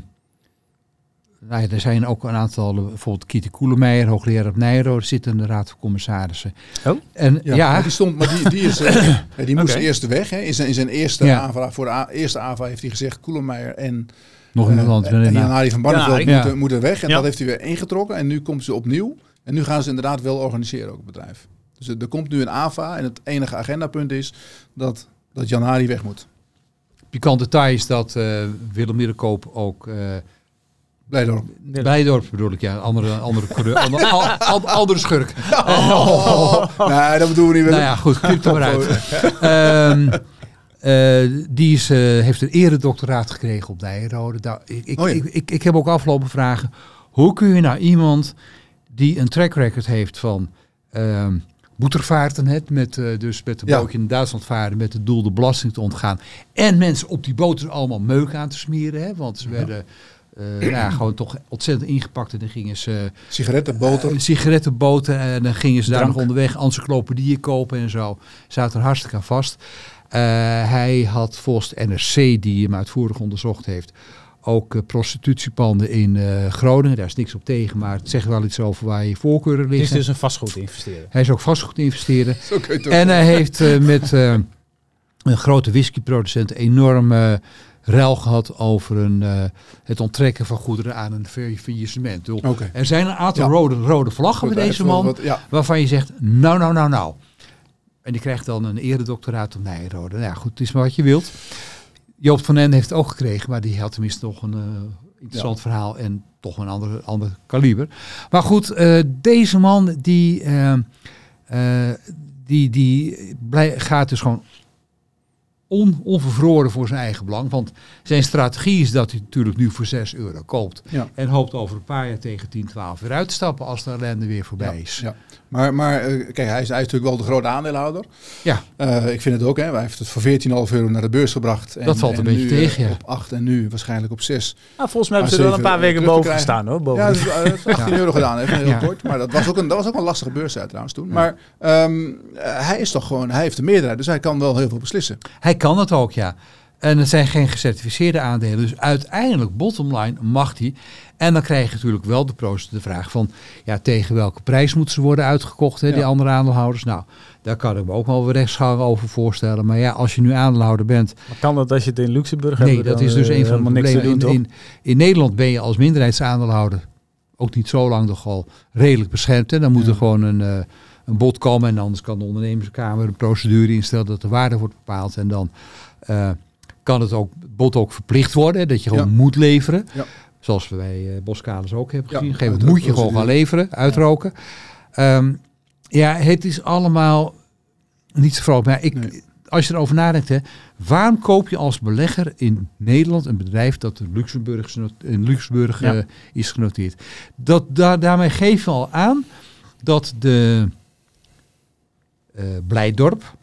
nou ja, er zijn ook een aantal, bijvoorbeeld Kitty Koelemeijer, hoogleraar op Nijrode, zit in de Raad van Commissarissen.
Oh.
En
Ja,
ja,
maar die, stond, maar die, die, is, eh, die moest eerst weg. Hè. In, zijn, in zijn eerste
Ja.
aanvraag, voor de a- eerste AVA heeft hij gezegd... Koelemeijer en,
nog iemand.
en Jan-Arie van Barneveld moeten,
Ja.
moeten weg. En
Ja.
dat heeft hij weer ingetrokken. En nu komt ze opnieuw. En nu gaan ze inderdaad wel organiseren, ook het bedrijf. Dus er er komt nu een AVA. En het enige agendapunt is dat, dat Jan-Arie weg moet.
Pikant detail is dat eh, Willem Middelkoop ook... eh
Blijdorp.
Blijdorp bedoel ik, ja. Andere, andere, coureur- ander- al- al- andere schurk.
Oh. Nee, dat bedoelen we niet.
Nou ja, goed, knip er maar uit. Ehm, eh, die is, heeft een eredoctoraat gekregen op Nijrode. Nou, ik, ik,
Oh ja.
ik, ik, ik heb ook afgelopen vragen. Hoe kun je nou iemand die een track record heeft van ehm boetervaarten, het, met, eh, dus met de
Ja.
bootje in Duitsland varen met het doel de belasting te ontgaan. En mensen op die boten allemaal meuk aan te smeren. Hè, want ze werden eh, nou ja, gewoon toch ontzettend ingepakt. En dan gingen ze
Sigaretten, boter.
eh, sigarettenboten en dan gingen ze daar nog onderweg encyclopedieën kopen en zo. Zaten er hartstikke aan vast. Hij had volgens de NRC, die hem uitvoerig onderzocht heeft, ook eh, prostitutiepanden in eh, Groningen. Daar is niks op tegen, maar het zegt wel iets over waar je voorkeuren
Het is
liggen.
dus een vastgoed investeren.
Hij is ook vastgoed investeren.
Zo kun je het ook
En hij heeft eh, met eh, een grote whiskyproducent enorm ruil gehad over een, eh, het onttrekken van goederen aan een fa- faillissement.
Oké.
Er zijn een aantal
Ja.
rode, rode vlaggen bij
hij
deze man
wat- ja.
waarvan je zegt, nou, nou, nou, nou. En die krijgt dan een eredoctoraat op Nijrode. Nou ja, goed, het is maar wat je wilt. Joop van Den heeft het ook gekregen, maar die had tenminste nog een eh, interessant verhaal en toch een ander, ander kaliber. Maar goed, eh, deze man die, eh, eh, die, die blij, gaat dus gewoon on, onvervroren voor zijn eigen belang. Want zijn strategie is dat hij natuurlijk nu voor 6 euro koopt.
Ja.
En hoopt over een paar jaar tegen 10, 12 weer uit te stappen als de ellende weer voorbij is.
Ja. Maar, maar eh, kijk, hij is, hij is natuurlijk wel de grote aandeelhouder.
Ja.
Eh, ik vind het ook. Hè. Hij heeft het voor 14,5 euro naar de beurs gebracht. En,
Dat valt een
en
beetje
nu,
tegen,
eh,
ja.
Op 8 en nu waarschijnlijk op 6.
Nou, volgens mij hebben ze er wel een paar weken boven
krijgen.
gestaan hoor. Boven
Ja, dus, eh, heeft 18
Ja.
euro gedaan. Even heel
Ja.
kort. Maar dat was, ook een, dat was ook een lastige beurstijd trouwens toen. Maar ehm, eh, hij is toch gewoon, hij heeft de meerderheid. Dus hij kan wel heel veel beslissen.
Hij kan het ook, ja. En het zijn geen gecertificeerde aandelen. Dus uiteindelijk, bottom line, mag hij. En dan krijg je natuurlijk wel de proost de vraag van... ja, tegen welke prijs moeten ze worden uitgekocht, hè, die
Ja.
andere aandeelhouders? Nou, daar kan ik me ook wel weer rechtsgang over voorstellen. Maar ja, als je nu aandeelhouder bent...
Maar kan dat als je het in Luxemburg
nee,
hebt?
dat
dan,
is dus
eh,
een van de problemen. In,
doen,
in, in Nederland ben je als minderheidsaandeelhouder ook niet zo lang toch al redelijk beschermd. En dan moet
Ja.
er gewoon een, eh, een bod komen. En anders kan de ondernemerskamer een procedure instellen dat de waarde wordt bepaald. En dan eh, kan het ook, bod ook verplicht worden. Dat je gewoon
Ja.
moet leveren.
Ja.
Zoals we bij Boskalis ook hebben
Ja,
gezien. Op een gegeven
uit
moment
de
moet je gewoon gaan leveren, uitroken. Ehm, ja, het is allemaal niet zo vrolijk. Maar ik,
Nee.
als je erover nadenkt, hè, waarom koop je als belegger in Nederland een bedrijf dat in Luxemburg, in Luxemburg
Ja.
eh, is genoteerd? Dat, daar daarmee geef je al aan dat de eh Blijdorp,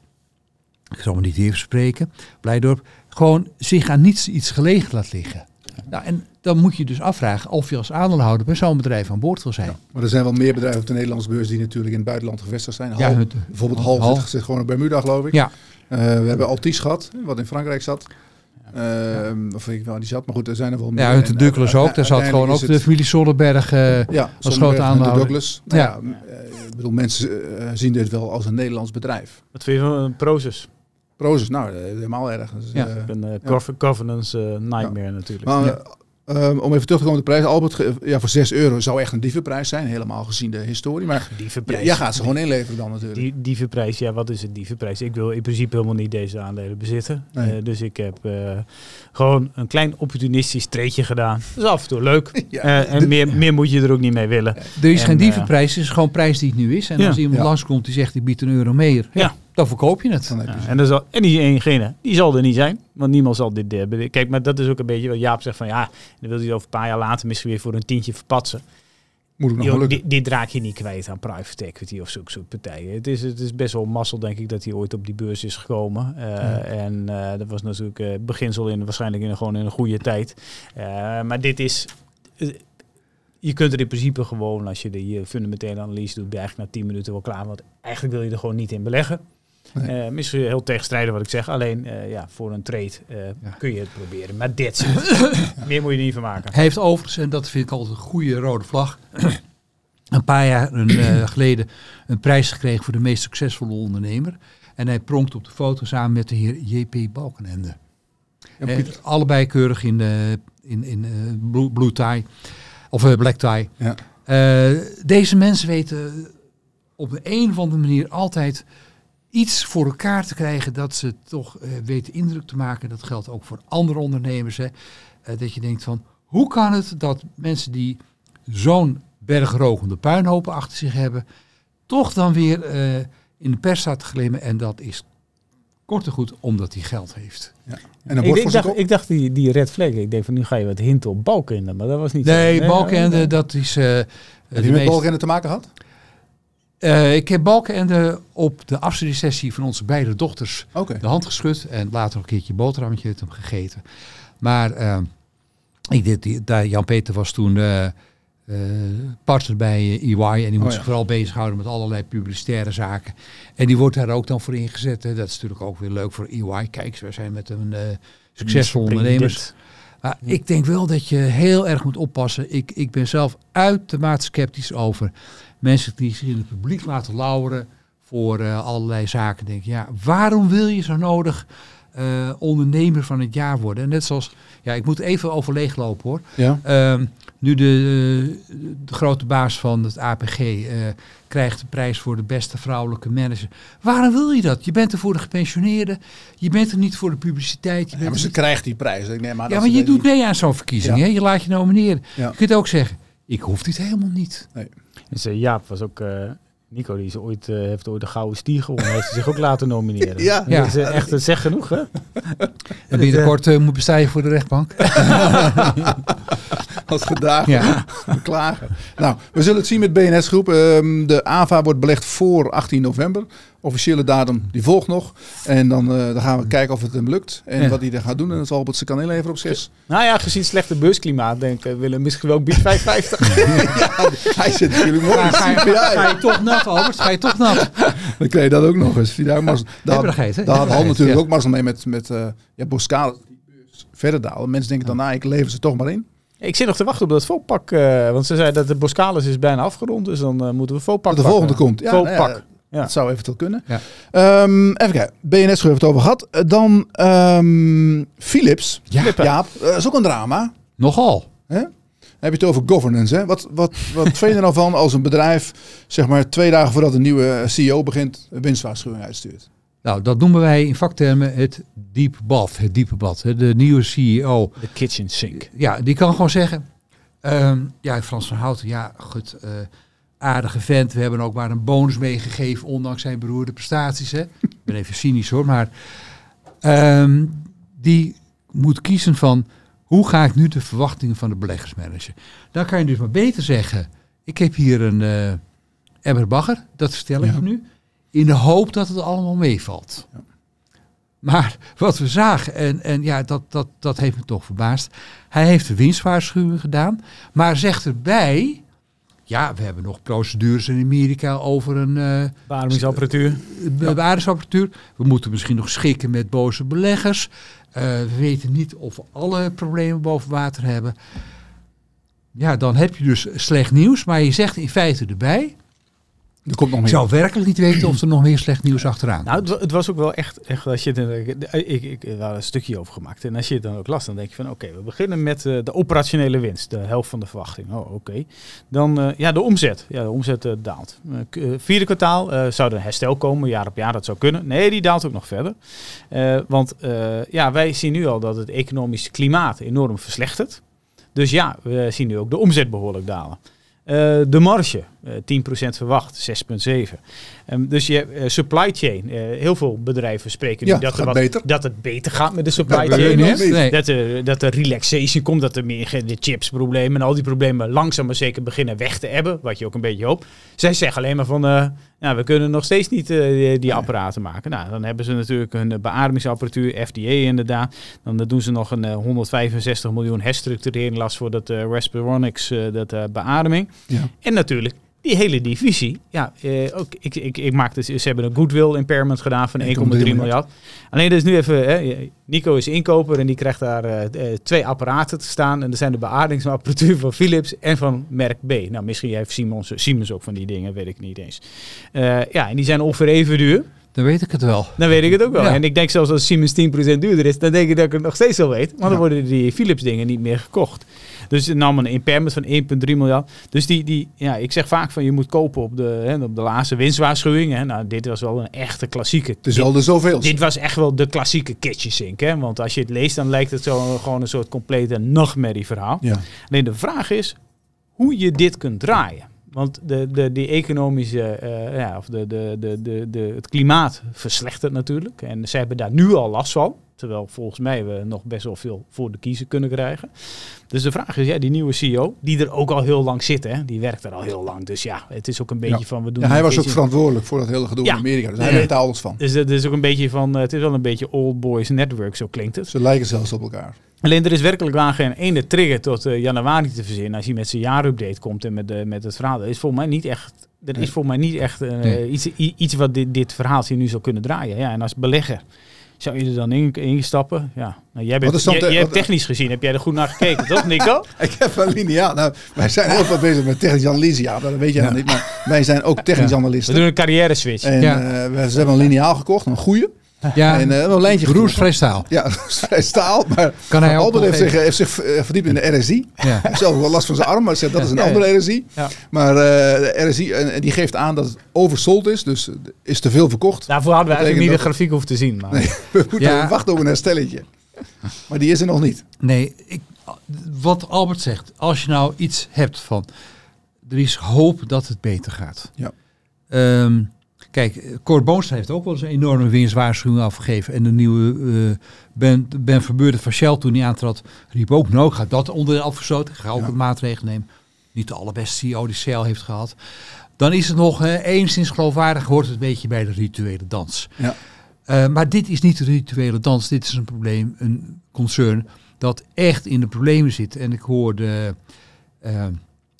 ik zal me niet even spreken, Blijdorp, gewoon zich aan niets iets gelegen laat liggen. Nou, en dan moet je dus afvragen of je als aandeelhouder bij zo'n bedrijf aan boord wil zijn.
Maar er zijn wel meer bedrijven op de Nederlandse beurs die natuurlijk in het buitenland gevestigd zijn.
Ja, het-
bijvoorbeeld
Hal-
Hal, zit, zit gewoon op Bermuda, geloof ik.
Ja,
Eh, we hebben Altis gehad, wat in Frankrijk zat. Ehm, Of weet ik wel, die zat. Maar goed, er zijn er wel meer.
ja uit de
En,
Douglas ook. Daar zat gewoon ook de familie Zonneberg. eh,
Ja,
grote
grote
aandeelhouder.
Douglas. Nou
Ja.
ja. eh, ik bedoel, mensen zien dit wel als een Nederlands bedrijf.
Wat vind je van een Proces?
Prozus, nou, eh, helemaal erg. Dus,
Ja.
eh,
Een eh, gov- governance nightmare natuurlijk.
Maar,
Ja.
eh, eh, om even terug te komen op de prijs. Albert, ja, voor 6 euro zou echt een dievenprijs zijn. Helemaal gezien de historie. Maar ja,
dievenprijs.
jij gaat ze gewoon inleveren dan natuurlijk.
Die, dievenprijs, ja, wat is een dievenprijs? Ik wil in principe helemaal niet deze aandelen bezitten.
Nee.
Eh, dus ik heb eh, gewoon een klein opportunistisch treetje gedaan. Dat is af en toe leuk.
Ja.
Eh, en meer, meer moet je er ook niet mee willen.
Er is
En,
geen dievenprijs, het is gewoon prijs die het nu is. En
Ja.
als iemand
Ja.
langskomt die zegt, ik bied een euro meer, ja. Dan verkoop je het.
Dan heb je
Ja,
ze.
en, dan zal, en diegene, die zal er niet zijn. Want niemand zal dit... bede- Kijk, maar dat is ook een beetje wat Jaap zegt van... Ja, dan wil hij het over een paar jaar later misschien weer voor een tientje verpatsen.
Moet ik nog
Die, die, die draak je niet kwijt aan private equity of zulke soort partijen. Het is, het is best wel mazzel, denk ik, dat hij ooit op die beurs is gekomen. Eh, En eh, dat was natuurlijk eh, beginsel in waarschijnlijk in, gewoon in een goede tijd. Eh, maar dit is. je kunt er in principe gewoon, als je de fundamentele analyse doet, ben je eigenlijk na 10 minuten wel klaar. Want eigenlijk wil je er gewoon niet in beleggen.
Nee.
Eh, misschien heel tegenstrijdig wat ik zeg. Alleen ja, ja, voor een trade eh,
Ja.
kun je het proberen. Maar dit Meer moet je er niet van maken.
Hij heeft overigens, en dat vind ik altijd een goede rode vlag, een paar jaar een, eh, geleden een prijs gekregen voor de meest succesvolle ondernemer. En hij pronkt op de foto samen met de heer J.P. Balkenende.
Ja,
Eh,
Pieter.
allebei keurig in, eh, in, in eh, blue, blue tie, of eh, black tie.
Ja.
Eh, deze mensen weten op de een of andere manier altijd iets voor elkaar te krijgen dat ze toch eh, weten indruk te maken. Dat geldt ook voor andere ondernemers. Hè. Eh, dat je denkt van, hoe kan het dat mensen die zo'n bergrogende puinhopen achter zich hebben, toch dan weer eh, in de pers staat te glimmen. En dat is kort en goed omdat hij geld heeft.
En een
Ik, ik dacht, ik dacht die, die red flag. Ik denk van nu ga je wat hinten op Balkenende, maar dat was niet
Nee,
zo.
Balkenende,
nee.
dat is... eh,
Heb
de
je met
meest-
te maken gehad?
Eh, ik heb Balkenende op de afstudiesessie van onze beide dochters de hand geschud en later een keertje boterhammetje met hem gegeten. Maar eh, ik die, daar, Jan-Peter was toen eh, partner bij EY en die moet
Oh, ja.
zich vooral bezighouden met allerlei publicitaire zaken. En die wordt daar ook dan voor ingezet. Hè. Dat is natuurlijk ook weer leuk voor EY. Kijk, wij zijn met een succesvol ondernemers. ik denk wel dat je heel erg moet oppassen. Ik, ik ben zelf uitermate sceptisch over mensen die zich in het publiek laten lauweren voor eh, allerlei zaken. Denk, ja, waarom wil je zo nodig eh, ondernemer van het jaar worden? En net zoals, ja, ik moet even overleeg lopen hoor.
Ja.
Ehm, nu de, de grote baas van het APG eh, krijgt de prijs voor de beste vrouwelijke manager. Waarom wil je dat? Je bent er voor de gepensioneerden. Je bent er niet voor de publiciteit. Je
Ja,
bent
maar
er
ze
niet-
krijgt die prijs. Ik neem aan
ja,
dat
maar je doet mee aan zo'n verkiezing.
Ja.
Hè? Je laat je nomineren.
Ja.
Je kunt ook zeggen, ik hoef dit helemaal niet.
Dus Jaap was ook... eh, Nico die is ooit, eh, heeft ooit de Gouden Stier gewonnen. heeft zich ook laten nomineren.
Ja.
Dat is eh, echt, zegt genoeg hè?
En binnenkort moet bestaan je voor de rechtbank.
Als gedaagd
Ja.
klagen. Nou, we zullen het zien met BNS Groep. Ehm, de AVA wordt belegd voor 18 november. Officiële datum die volgt nog. En dan, eh, dan gaan we kijken of het hem lukt. En
Ja.
wat hij er gaat doen. En dat zal Albert ze kan inleveren op 6.
Nou ja, gezien het slechte beursklimaat denk ik, willen we misschien wel bied 550.
Hij zit natuurlijk mooi
Ga, je, ga je toch nat, Albert? Ga je toch nat?
Dan krijg je dat ook nog eens. Daar, daar, daar had
Hebberigheid,
natuurlijk
ja.
ook mazzel mee met, met uh, ja. Verder dalen. Mensen denken dan, nou, ik lever ze toch maar in.
Ik zit nog te wachten op dat Vopak. eh want ze zei dat de Boskalis is bijna afgerond. Dus dan eh, moeten we Vopak
Dat de volgende
pakken.
komt. Ja, nou
Vopak.
ja,
Ja.
Dat zou eventueel kunnen.
Ja.
Ehm, even kijken. BNS hebben we het over gehad. Eh, Dan ehm, Philips.
Ja.
Jaap, eh, is ook een drama.
Nogal.
Hè? heb je het over governance. Hè? Wat, wat, wat vind je er nou van als een bedrijf, zeg maar twee dagen voordat een nieuwe CEO begint, een winstwaarschuwing uitstuurt?
Nou, dat noemen wij in vaktermen het deep bath, het diepe bad. hè. De nieuwe CEO,
De kitchen sink.
ja, die kan gewoon zeggen... ehm, ja, Frans van Houten, ja, goed, eh, aardige vent. We hebben ook maar een bonus meegegeven, ondanks zijn beroerde prestaties. Hè. Ik ben even cynisch hoor, maar... ehm, die moet kiezen van... hoe ga ik nu de verwachtingen van de beleggers managen? Dan kan je dus maar beter zeggen... ik heb hier een eh Emmer Bagger, dat vertel ik
Ja.
je nu... in de hoop dat het allemaal meevalt. Maar wat we zagen, en, en ja, dat, dat, dat heeft me toch verbaasd. Hij heeft de winstwaarschuwing gedaan, maar zegt erbij... Ja, we hebben nog procedures in Amerika over een eh
Beademingsapparatuur.
bewaardersapparatuur. We moeten misschien nog schikken met boze beleggers. Eh, we weten niet of we alle problemen boven water hebben. Ja, dan heb je dus slecht nieuws, maar je zegt in feite erbij...
Er komt nog
Ik zou werkelijk niet weten of er nog meer slecht nieuws achteraan
Nou, het, wa- het was ook wel echt, echt als je er- ik, ik, ik had een stukje over gemaakt. En als je het dan ook las, dan denk je van oké, we beginnen met eh, de operationele winst, de helft van de verwachting. Oh, oké. Dan eh, ja, de omzet. Ja, de omzet eh, daalt. Eh, eh, vierde kwartaal eh, zou er een herstel komen, jaar op jaar, dat zou kunnen. Nee, die daalt ook nog verder. Eh, want eh, ja, wij zien nu al dat het economisch klimaat enorm verslechtert. Dus ja, we zien nu ook de omzet behoorlijk dalen. Eh, de marge, eh 10% verwacht, 6,7. Ehm, dus je eh, supply chain, eh, heel veel bedrijven spreken nu
Ja,
dat,
gaat
er wat,
beter.
dat het beter gaat met de supply
Dat
chain.
Nee.
Dat, er, dat er relaxation komt, dat er meer de chipsproblemen en al die problemen langzaam maar zeker beginnen weg te hebben. Wat je ook een beetje hoopt. Zij zeggen alleen maar van, eh, nou, we kunnen nog steeds niet eh, die, die apparaten maken. Nou, dan hebben ze natuurlijk hun eh, beademingsapparatuur, FDA inderdaad. Dan eh, doen ze nog een eh, 165 miljoen herstructurering last voor dat eh Respironics, eh, dat eh, beademing.
Ja.
En natuurlijk die hele divisie. Ja, eh, ook, ik, ik, ik maak dus, ze hebben een goodwill impairment gedaan van 1,3
miljard.
Alleen is nu even, hè, Nico is inkoper en die krijgt daar eh, eh, twee apparaten te staan. En er zijn de beademingsapparatuur van Philips en van merk B. Nou, misschien heeft Siemens, Siemens ook van die dingen, weet ik niet eens. Ja, en die zijn ongeveer even duur.
Dan weet ik het wel.
Dan weet ik het ook wel.
Ja.
En ik denk zelfs als Siemens 10% duurder is, dan denk ik dat ik het nog steeds wel weet. Want dan
Ja.
worden die Philips dingen niet meer gekocht. Dus het nam een impairment van 1,3 miljard. Dus die, die, ja, ik zeg vaak van je moet kopen op de, hè, op de laatste winstwaarschuwing. Hè. Nou, dit was wel een echte klassieke.
De zoveel.
Dit was echt wel de klassieke kitchen sink. Hè? Want als je het leest, dan lijkt het zo gewoon een soort complete nachtmerrie verhaal.
Ja.
Alleen de vraag is hoe je dit kunt draaien. Want de, de, die economische, eh, ja, of de, de, de, de, de, het klimaat verslechtert natuurlijk. En ze hebben daar nu al last van. Terwijl volgens mij we nog best wel veel voor de kiezer kunnen krijgen. Dus de vraag is, ja, die nieuwe CEO, die er ook al heel lang zit, hè, die werkt er al heel lang. Dus ja, het is ook een beetje
Ja.
van, we doen
Ja, hij was ook verantwoordelijk voor dat hele gedoe
Ja.
in Amerika. Dus hij
Nee.
weet daar alles van.
Dus het is ook een beetje van, eh, het is wel een beetje old boys network, zo klinkt het.
Ze lijken zelfs op elkaar.
Alleen er is werkelijk waar geen ene trigger tot eh, januari te verzinnen. Als hij met zijn jaarupdate komt en met, de, met het verhaal. Dat is voor mij niet echt. Er
Nee.
is voor mij niet echt eh,
Nee.
iets, iets wat dit, dit verhaaltje nu zou kunnen draaien. Ja, en als belegger zou je er dan in, instappen? Ja, nou, jij, bent, jij, jij hebt technisch gezien, heb jij er goed naar gekeken, toch Nico?
Ik heb een lineaal. Nou, wij zijn heel veel bezig met technische analyse. Ja, dat weet je
Ja.
nog niet. Maar wij zijn ook technisch
Ja.
We
analisten.
doen een carrière switch.
En
Ja.
eh, we ze hebben een lineaal gekocht, een goede.
Ja,
En eh, een lijntje getrokken.
roersvrij staal.
Ja, staal. Maar
Kan hij
Albert heeft zich, heeft zich verdiept in de RSI.
Ja.
Zelf wel last van zijn arm, maar zegt dat is een
Ja, ja.
andere RSI.
Ja.
Maar eh, de RSI en, die geeft aan dat het oversold is. Dus er is te veel verkocht.
Daarvoor hadden we eigenlijk niet de grafiek hoeven te zien. Maar
Nee, we moeten
Ja.
wachten op een herstelletje. Maar die is er nog niet.
Nee, ik, wat Albert zegt, als je nou iets hebt van, er is hoop dat het beter gaat.
Ja.
Ehm, kijk, Boonstra heeft ook wel eens een enorme winstwaarschuwing afgegeven. En de nieuwe eh, Ben, ben Verbeurde van Shell toen hij aantrad, riep ook, nou ik ga dat onderdeel afgesloten. Ik ga ook
Ja.
een maatregel nemen. Niet de allerbeste CEO die Shell heeft gehad. Dan is het nog eh, enigszins geloofwaardig, hoort het een beetje bij de rituele dans.
Ja.
Eh, maar dit is niet de rituele dans. Dit is een probleem, een concern dat echt in de problemen zit. En ik hoorde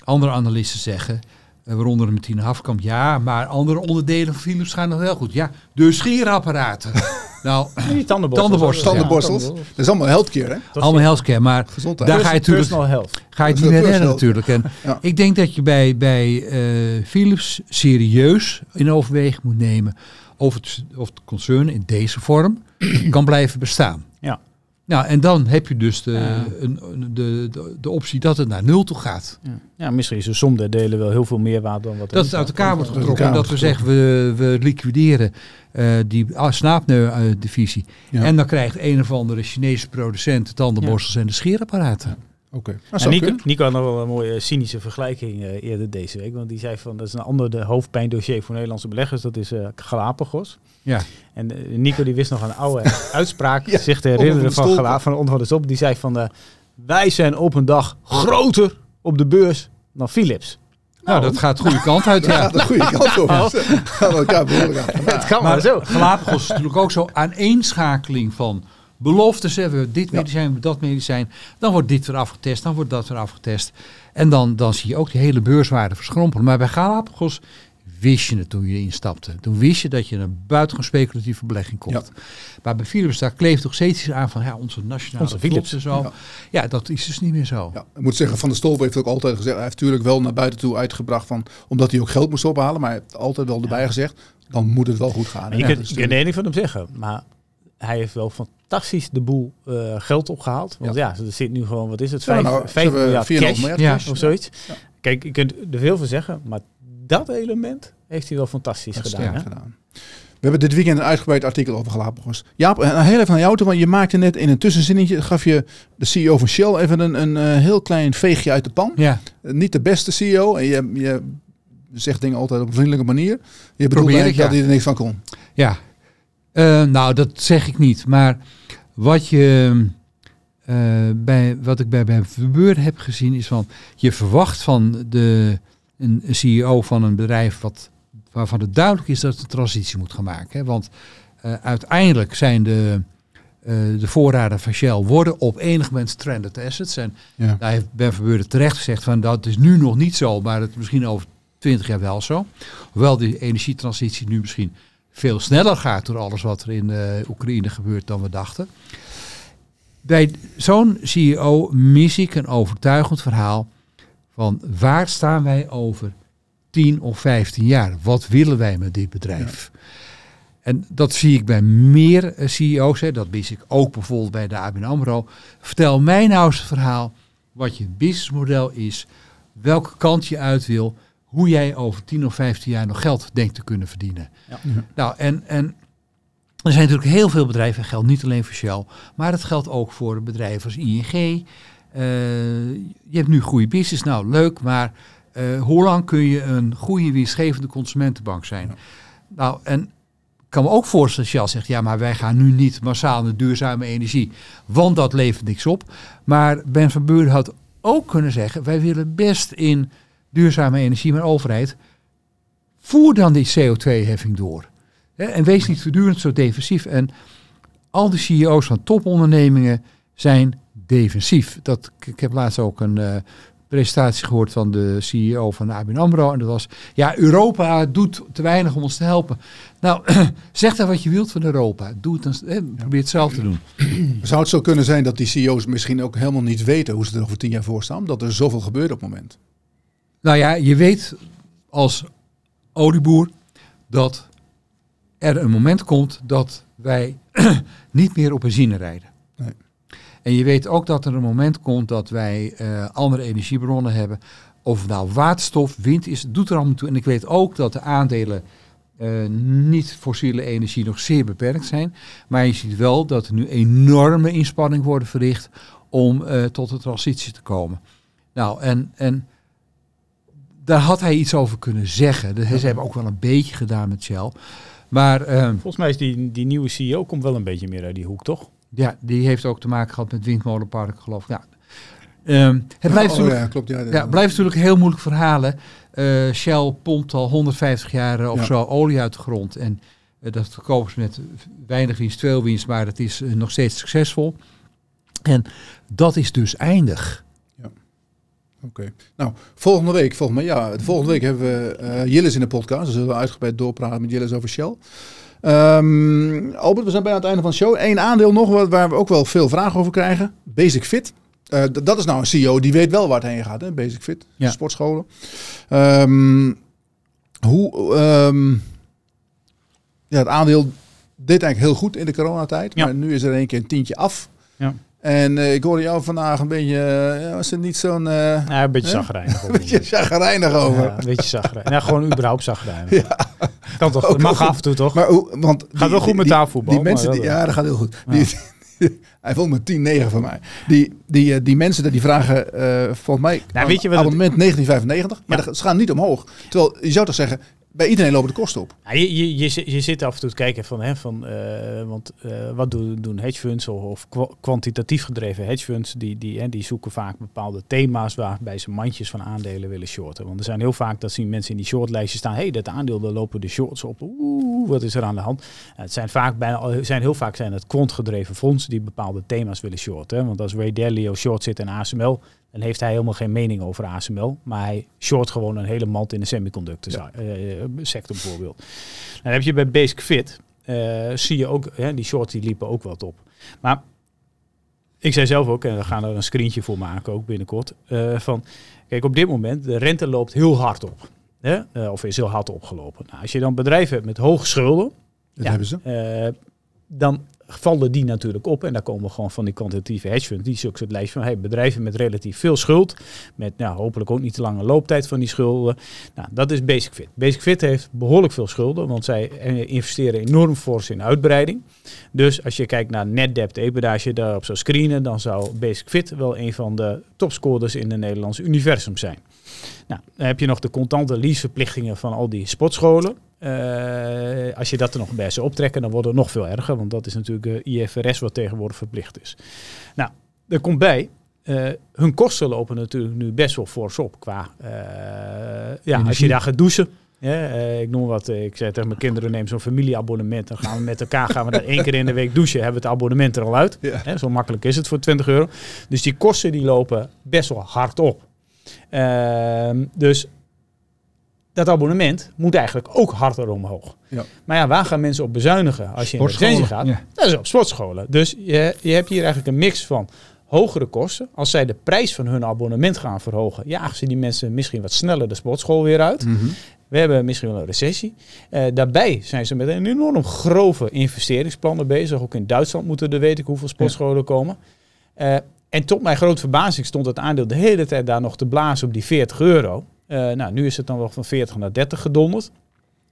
andere analisten zeggen, waaronder Martine Hafkamp, ja, maar andere onderdelen van Philips gaan nog wel goed. Ja, de scherapparaten. nou,
die tandenborstels.
Tandenborstels,
Tandenborstels. Dat is allemaal healthcare, hè?
Dat
allemaal healthcare, maar
Gezondheid.
Daar ga je natuurlijk-
Personal health.
ga je het
Dat
niet
is
meer
wel
redden natuurlijk. En
Ja.
ik denk dat je bij, bij eh, Philips serieus in overweging moet nemen of het, of het concern in deze vorm kan blijven bestaan.
Ja.
Nou, en dan heb je dus de,
Ja.
een, de, de, de optie dat het naar nul toe gaat.
Ja. ja, misschien is de som der delen wel heel veel meer waard dan wat er
Dat het uit elkaar wordt getrokken. En dat we zeggen, we, we liquideren eh, die snaapneu-divisie.
Ja.
En dan krijgt een of andere Chinese producent de tandenborstels en de scheerapparaten.
Oké. Nou,
En
zou
Nico. Nico had nog wel een mooie cynische vergelijking eh, eerder deze week. Want die zei van dat is een ander de hoofdpijndossier voor Nederlandse beleggers. Dat is eh, Galapagos.
Ja.
En eh, Nico die wist nog een oude uitspraak
Ja,
zich te herinneren van
stolpen.
Gala, van de stop. Die zei van wij zijn op een dag groter op de beurs dan Philips.
Nou, dat gaat de goede kant uit,
Ja,
ja.
de goede kant op. Gaan we elkaar behoorlijk aan.
Het kan maar,
Maar
zo.
Galapagos is natuurlijk ook zo aaneenschakeling van beloftes. Hebben dit medicijn, dat medicijn. Dan wordt dit weer afgetest, dan wordt dat weer afgetest. En dan, dan zie je ook die hele beurswaarde verschrompelen. Maar bij Galapagos wist je het toen je instapte. Toen wist je dat je een buitengewoon speculatieve belegging komt. Maar bij Philips, daar kleeft toch steeds iets aan van ja, onze nationale
Onze Philips.
en zo.
Ja.
Ja. dat is dus niet meer zo.
Ja, ik moet zeggen, Van der Stolp heeft ook altijd gezegd, hij heeft natuurlijk wel naar buiten toe uitgebracht van, omdat hij ook geld moest ophalen, maar hij heeft altijd wel erbij gezegd, dan moet het wel goed gaan.
Kunt er niet van hem zeggen, maar hij heeft wel fantastisch de boel eh, geld opgehaald. Want ja. er zit nu gewoon, wat is het,
Ja,
5
nou, ze
5
hebben
miljard
4,5
cash
miljard
Ja.
cash.
of zoiets.
Ja.
Kijk, je kunt er veel van zeggen, maar dat element heeft hij wel fantastisch
Dat
gedaan.
sterk
hè?
gedaan. We hebben dit weekend een uitgebreid artikel over Galapagos. Jaap, en heel even naar jou toe, want je maakte net in een tussenzinnetje, gaf je de CEO van Shell even een, een eh, heel klein veegje uit de pan.
Ja,
Eh, niet de beste CEO en je, je zegt dingen altijd op een vriendelijke manier. Je bedoelt
Probeer
eigenlijk
ik, ja.
dat hij er niks van kon.
Ja, Eh, nou dat zeg ik niet. Maar wat, je, eh, bij, wat ik bij, bij Verbeur heb gezien is van... Je verwacht van de, een, een CEO van een bedrijf wat, waarvan het duidelijk is dat het een transitie moet gaan maken. Hè? Want eh, uiteindelijk zijn de, de voorraden van Shell worden op enig moment stranded assets. En
Ja.
daar heeft Ben Verbeurde terecht gezegd van dat is nu nog niet zo, maar het is misschien over 20 jaar wel zo. Hoewel die energietransitie nu misschien veel sneller gaat door alles wat er in eh, Oekraïne gebeurt dan we dachten. Bij zo'n CEO mis ik een overtuigend verhaal van waar staan wij over 10 of 15 jaar? Wat willen wij met dit bedrijf? En dat zie ik bij meer eh, CEO's. Hè. Dat mis ik ook bijvoorbeeld bij de ABN AMRO. Vertel mij nou eens het verhaal wat je businessmodel is. Welke kant je uit wil. Hoe jij over 10 of 15 jaar nog geld denkt te kunnen verdienen.
Ja.
Nou, en, en er zijn natuurlijk heel veel bedrijven. Dat geldt niet alleen voor Shell. Maar het geldt ook voor bedrijven als ING. Eh, je hebt nu goede business. Nou, leuk. Maar eh, hoe lang kun je een goede winstgevende consumentenbank zijn?
Ja.
Nou, en ik kan me ook voorstellen dat Shell zegt, ja, maar wij gaan nu niet massaal naar duurzame energie, want dat levert niks op. Maar Ben van Buren had ook kunnen zeggen, wij willen best in duurzame energie, maar overheid, voer dan die CO2-heffing door. En wees niet voortdurend zo defensief. En al die CEO's van topondernemingen zijn defensief. Dat, ik heb laatst ook een eh, presentatie gehoord van de CEO van ABN AMRO. En dat was, ja, Europa doet te weinig om ons te helpen. Nou, zeg dan wat je wilt van Europa. Doe het dan, probeer het zelf te doen.
Zou het zo kunnen zijn dat die CEO's misschien ook helemaal niet weten hoe ze er over tien jaar voor staan? Omdat er zoveel gebeurt op het moment.
Nou ja, je weet als olieboer dat er een moment komt dat wij niet meer op benzine rijden.
Nee.
En je weet ook dat er een moment komt dat wij eh, andere energiebronnen hebben. Of nou waterstof, wind is, het doet er allemaal toe. En ik weet ook dat de aandelen eh, niet fossiele energie nog zeer beperkt zijn. Maar je ziet wel dat er nu enorme inspanningen worden verricht om eh, tot de transitie te komen. Nou, en, en daar had hij iets over kunnen zeggen. Ze hebben ook wel een beetje gedaan met Shell. Maar eh,
Volgens mij is die, die nieuwe CEO komt wel een beetje meer uit die hoek, toch?
ja, die heeft ook te maken gehad met windmolenparken, geloof ik. Ja. Ehm, het blijft,
Oh,
natuurlijk,
ja, klopt. Ja,
ja, blijft natuurlijk heel moeilijk verhalen. Eh, Shell pompt al 150 jaar eh, of zo olie uit de grond. En eh, dat verkopen ze met weinig winst, veel winst, maar het is nog steeds succesvol. En dat is dus eindig.
Oké. Nou, volgende week, volgende, mij, ja, de volgende week hebben we eh Jillis in de podcast. Dus zullen we uitgebreid doorpraten met Jillis over Shell. Ehm, Albert, we zijn bijna aan het einde van de show. Eén aandeel nog wat- waar we ook wel veel vragen over krijgen. Basic Fit. Eh, dat is nou een CEO die weet wel waar het heen gaat. Hè? Basic Fit,
Ja.
sportscholen. Ehm, hoe... ehm, ja, het aandeel deed eigenlijk heel goed in de coronatijd.
Ja.
Maar nu is er één keer een tientje af.
Ja.
En eh, ik hoorde jou vandaag een beetje, ja, was het niet zo'n eh,
Ja, een beetje zagrijnig.
een beetje chagrijnig over.
Ja, een beetje zagrijnig. Nou, gewoon überhaupt zagrijnig.
Ja.
Kan toch,
Ook
dat mag af en toe toch?
Maar hoe, want
Gaat wel goed met
die,
tafelvoetbal,
Die mensen, die,
wel,
ja, dat gaat heel goed.
Ja.
Die, hij vond me 10-9 van mij. Die, die, die mensen die vragen, eh volgens mij,
Nou, weet je wat het-
abonnement 1995, maar
Ja.
ze gaan niet omhoog. Terwijl je zou toch zeggen, bij iedereen lopen de kosten op.
Ja, je, je, je, zit- af en toe te kijken van, hè, van eh, want eh, wat doen, doen hedge funds of, of kwa- kwantitatief gedreven hedge funds, die, die, hè, die zoeken vaak bepaalde thema's waarbij ze mandjes van aandelen willen shorten. Want er zijn heel vaak, dat zien mensen in die shortlijstjes staan, hé, hey, dat aandeel, daar lopen de shorts op. Oeh, wat is er aan de hand? Ja, het zijn vaak bijna, zijn heel vaak zijn het quantgedreven fondsen die bepaalde thema's willen shorten. Want als Ray Dalio short zit in ASML, dan heeft hij helemaal geen mening over ASML. Maar hij short gewoon een hele mand in de semiconductor
Ja.
eh, sector bijvoorbeeld. Nou, dan heb je bij Basic Fit, eh, zie je ook, hè, die shorts die liepen ook wat op. Maar ik zei zelf ook, en we gaan er een screentje voor maken ook binnenkort, eh, van kijk op dit moment, de rente loopt heel hard op. Hè? Eh, of is heel hard opgelopen. Nou, als je dan bedrijven hebt met hoge schulden,
Dat
Ja.
hebben ze.
eh, dan vallen die natuurlijk op. En daar komen gewoon van die kwantitatieve hedge funds. Die zoeken het lijstje van hey, bedrijven met relatief veel schuld. Met nou, hopelijk ook niet te lange looptijd van die schulden. Nou, dat is Basic Fit. Basic Fit heeft behoorlijk veel schulden. Want zij eh, investeren enorm fors in uitbreiding. Dus als je kijkt naar net debt EBITDA, als je daarop zou screenen, dan zou Basic Fit wel een van de topscorers in het Nederlandse universum zijn. Nou, dan heb je nog de contante leaseverplichtingen van al die sportscholen. Eh, als je dat er nog bij zou optrekken, dan wordt het nog veel erger. Want dat is natuurlijk eh, IFRS wat tegenwoordig verplicht is. Nou, er komt bij, eh, hun kosten lopen natuurlijk nu best wel fors op. Qua, ja, als je daar gaat douchen. Ik noem wat, ik zei tegen mijn kinderen, neem zo'n familieabonnement. Dan gaan we met elkaar gaan we daar één keer in de week douchen. Hebben we het abonnement er al uit.
Ja.
Hè, zo makkelijk is het voor 20 euro. Dus die kosten die lopen best wel hard op. Ehm, dus dat abonnement moet eigenlijk ook harder omhoog.
Ja.
Maar ja, waar gaan mensen op bezuinigen als je in de gaat?
Ja.
Dat is op sportscholen. Dus je, je hebt hier eigenlijk een mix van hogere kosten. Als zij de prijs van hun abonnement gaan verhogen, jagen ze die mensen misschien wat sneller de sportschool weer uit.
Mhm.
We hebben misschien wel een recessie. Eh, daarbij zijn ze met een enorm grove investeringsplannen bezig. Ook in Duitsland moeten er weet ik hoeveel sportscholen komen. Eh, en tot mijn grote verbazing stond het aandeel de hele tijd daar nog te blazen op die 40 euro. Eh, nou, nu is het dan wel van 40 naar 30 gedonderd.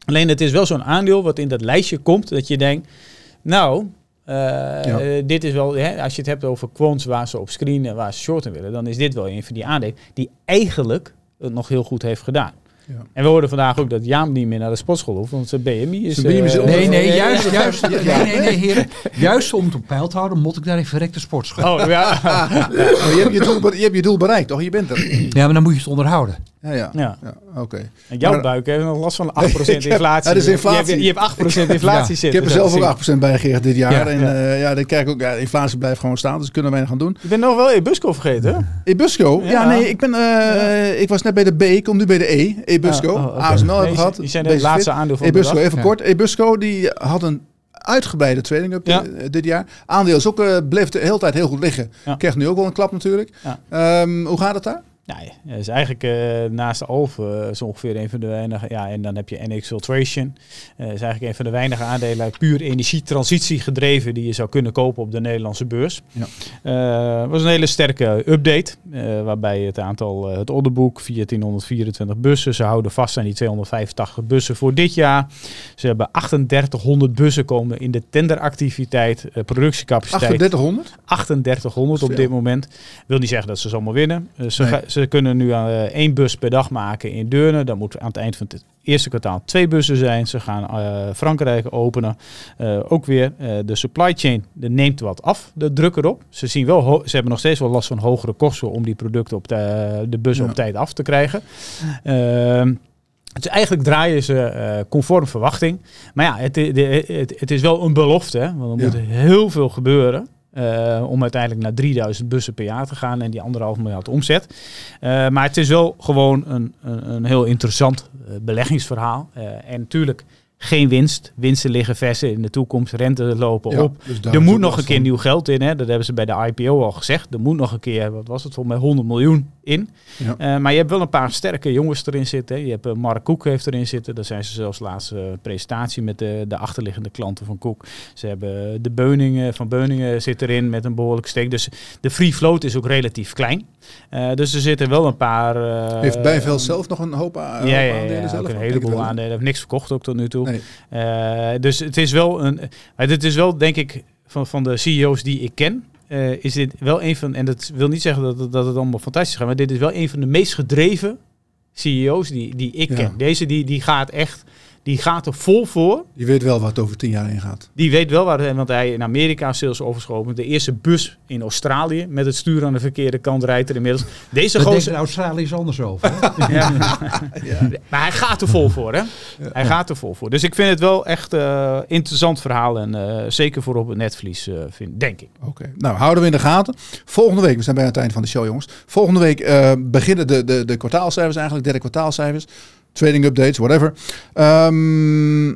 Alleen het is wel zo'n aandeel wat in dat lijstje komt dat je denkt, nou, eh, eh, dit is wel, hè, als je het hebt over quants waar ze op screenen, waar ze shorten willen, dan is dit wel een van die aandelen die eigenlijk het nog heel goed heeft gedaan.
Ja.
En we hoorden vandaag ook dat Jaam niet meer naar de sportschool hoeft, want zijn BMI is...
Zijn BMI is
Nee, nee,
ja,
juist,
ja,
juist,
ja,
nee,
ja.
nee, nee, heren. Juist om het op peil te houden, moet ik daar even verrekte sportschool.
Oh, ja.
Maar je, hebt je, doel, je hebt je doel bereikt, toch? Je bent er.
Ja, maar dan moet je het onderhouden.
Ja, ja.
Ja.
ja. Oké.
En jouw
Maar-
buik heeft nog last van 8%
Ik heb-
inflatie.
Ja, dat is inflatie.
Je hebt, je hebt 8% inflatie zitten.
Ik heb er zelf ook 8% bij gegeven dit jaar.
Ja.
en
Ja.
ja. ja, dan kijk ik ook, ja, de inflatie blijft gewoon staan, dus kunnen wij nog gaan doen.
Je bent nog wel Ebusco vergeten, hè?
Ebusco? Ja, nee, ik, ben, eh, ik was net bij de B, ik kom nu bij de E. Ebusco.
Ah, oh.
ASML hebben
Nee,
we gehad.
Die zijn het laatste aandeel van de
Ebusco, even kort. Ebusco die had een uitgebreide trading up
Ja.
eh, dit jaar. Aandeel is ook, eh, bleef de hele tijd heel goed liggen.
Ja.
Krijgt nu ook wel een klap natuurlijk.
Ja.
Ehm, hoe gaat het daar?
Ja, ja, is eigenlijk eh, naast de Alphen uh, zo ongeveer een van de weinige. Ja, en dan heb je NX Filtration. Eh is eigenlijk een van de weinige aandelen puur energietransitie gedreven die je zou kunnen kopen op de Nederlandse beurs.
Ja.
Eh, was een hele sterke update, eh, waarbij het aantal, eh, het orderboek 1424 bussen. Ze houden vast aan die 285 bussen voor dit jaar. Ze hebben 3800 bussen komen in de tenderactiviteit, eh, productiecapaciteit.
3800?
3800 op dit moment. Wil niet zeggen dat ze zomaar winnen. Eh, ze,
Nee.
ga- ze kunnen nu eh, één bus per dag maken in Deurne. Dan moet aan het eind van het eerste kwartaal twee bussen zijn. Ze gaan eh, Frankrijk openen. Eh, ook weer de supply chain de neemt wat af, de druk erop. Ze, zien wel ze hebben nog steeds wel last van hogere kosten om die producten op de, de bussen
Ja.
op tijd af te krijgen. Ehm, dus eigenlijk draaien ze conform verwachting. Maar ja, het, de- het, het is wel een belofte. Hè? Want er
Ja.
moet heel veel gebeuren. Eh, om uiteindelijk naar 3000 bussen per jaar te gaan en die anderhalf miljard omzet. Eh, maar het is wel gewoon een, een, een heel interessant eh, beleggingsverhaal. En natuurlijk geen winst. Winsten liggen vers in de toekomst. Rente lopen
Ja,
op.
dus
Er moet nog een keer nieuw geld in. Hè? Dat hebben ze bij de IPO al gezegd. Er moet nog een keer, wat was het voor mij, 100 miljoen in.
Ja.
Eh, maar je hebt wel een paar sterke jongens erin zitten. Je hebt eh, Mark Koek heeft erin zitten. Daar zijn ze zelfs laatste eh, presentatie met de, de achterliggende klanten van Koek. Ze hebben de Beuningen van Beuningen zit erin met een behoorlijk steek. Dus de free float is ook relatief klein. Dus er zitten wel een paar...
Heeft Bijveld zelf nog een hoop,
ja,
hoop
ja,
aandelen zelf?
een
het
heleboel aandelen. Heeft niks verkocht ook tot nu toe.
Nee.
Dus het is wel een. Maar dit is wel, denk ik, van, van de CEO's die ik ken. Eh, is dit wel een van. En dat wil niet zeggen dat, het- dat het allemaal fantastisch gaat. Maar dit is wel een van de meest gedreven CEO's die, die ik
Ja.
ken. Deze die, die gaat echt. Die gaat er vol voor.
Je weet wel wat het over tien jaar in gaat.
Die weet wel waar. het- Want hij in Amerika zelfs overschoven. De eerste bus in Australië. Met het stuur aan de verkeerde kant rijdt er inmiddels. Deze
denkt
gozer.
in Australië is anders over. hè?
Ja. Maar hij gaat er vol voor, hè? Hij gaat er vol voor. Dus ik vind het wel echt eh interessant verhaal. En eh, zeker voor op het netvlies, eh, vind, denk ik.
Oké, nou houden we in de gaten. Volgende week, we zijn bijna aan het eind van de show jongens. Volgende week eh, beginnen de, de, de kwartaalcijfers eigenlijk, derde kwartaalcijfers. Trading updates, whatever. Ehm,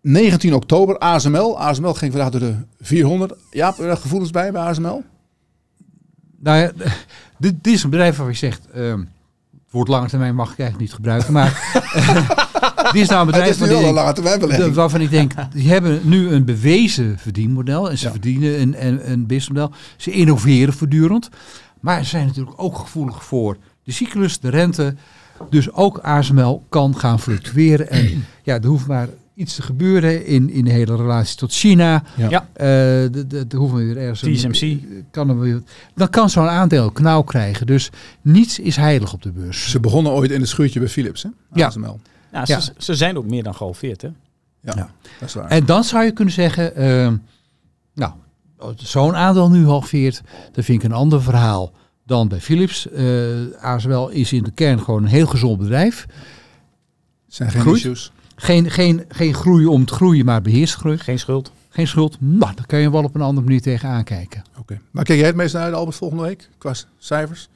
19 oktober, ASML. ASML ging vandaag door de 400. Ja, gevoelens bij bij ASML?
Nou ja, dit, dit is een bedrijf waarvan je zegt, ehm, het woord lange termijn mag ik eigenlijk niet gebruiken, maar dit is nou een bedrijf
is
waarvan
wel een
ik,
belegging.
waarvan ik denk, die hebben nu een bewezen verdienmodel en ze
Ja.
verdienen een, een, een businessmodel. Ze innoveren voortdurend, maar ze zijn natuurlijk ook gevoelig voor de cyclus, de rente. Dus ook ASML kan gaan fluctueren en ja, er hoeft maar iets te gebeuren in, in de hele relatie tot China.
Ja.
Eh, de, hoeven we weer ergens...
TSMC.
Kan er weer, dan kan zo'n aandeel knauw krijgen. Dus niets is heilig op de beurs.
Ze begonnen ooit in het schuurtje bij Philips, hè?
Ja.
ASML.
Ja,
Ja.
Ze, ze zijn ook meer dan gehalveerd, hè?
Ja,
Ja.
dat is waar.
En dan zou je kunnen zeggen, ehm, nou, zo'n aandeel nu halveert, dan vind ik een ander verhaal dan bij Philips. Eh ASML is in de kern gewoon een heel gezond bedrijf.
zijn geen
Groeit.
issues.
Geen, geen, geen groei om te groeien, maar beheerst groei.
Geen schuld.
Geen schuld. Nou, daar kan je wel op een andere manier tegenaan kijken.
Oké. Maar kijk jij het meest naar uit, Albert, volgende week? Qua cijfers?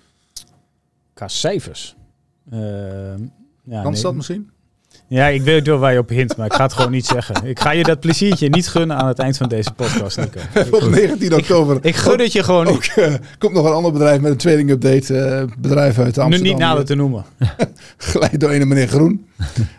Qua cijfers. Ehm, ja,
Randstad
nee.
misschien?
Ja, ik weet wel waar je op hint, maar ik ga het gewoon niet zeggen. Ik ga je dat pleziertje niet gunnen aan het eind van deze podcast, Nico.
Op 19 oktober.
Ik gun het je gewoon
Ook
niet.
eh, komt nog een ander bedrijf met een trading update. eh, bedrijf uit
Nu
Amsterdam.
niet nader te noemen.
Geleid door een meneer Groen.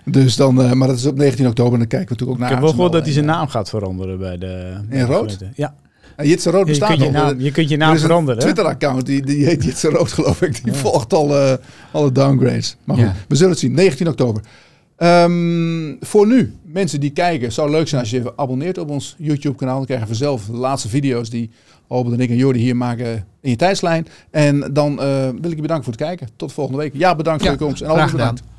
dus dan, eh, maar dat is op 19 oktober. En dan kijken we natuurlijk ook
Ik
naar
heb wel gehoord dat hij zijn naam gaat veranderen bij de...
In rood?
Ja,
eh, Jitse Rood
je
bestaat
kunt je, naam, je kunt je naam veranderen.
Twitter-account, die, die heet Jitse Rood geloof ik. Die volgt alle, alle downgrades. Maar goed,
Ja.
we zullen het zien. 19 oktober. Ehm, voor nu, mensen die kijken, het zou leuk zijn als je abonneert op ons YouTube-kanaal. Dan krijgen we zelf de laatste video's die Albert en ik en Jordi hier maken in je tijdslijn. En dan eh, wil ik je bedanken voor het kijken. Tot volgende week. Ja, bedankt voor
Ja,
je komst. En Albert
gedaan.
bedankt.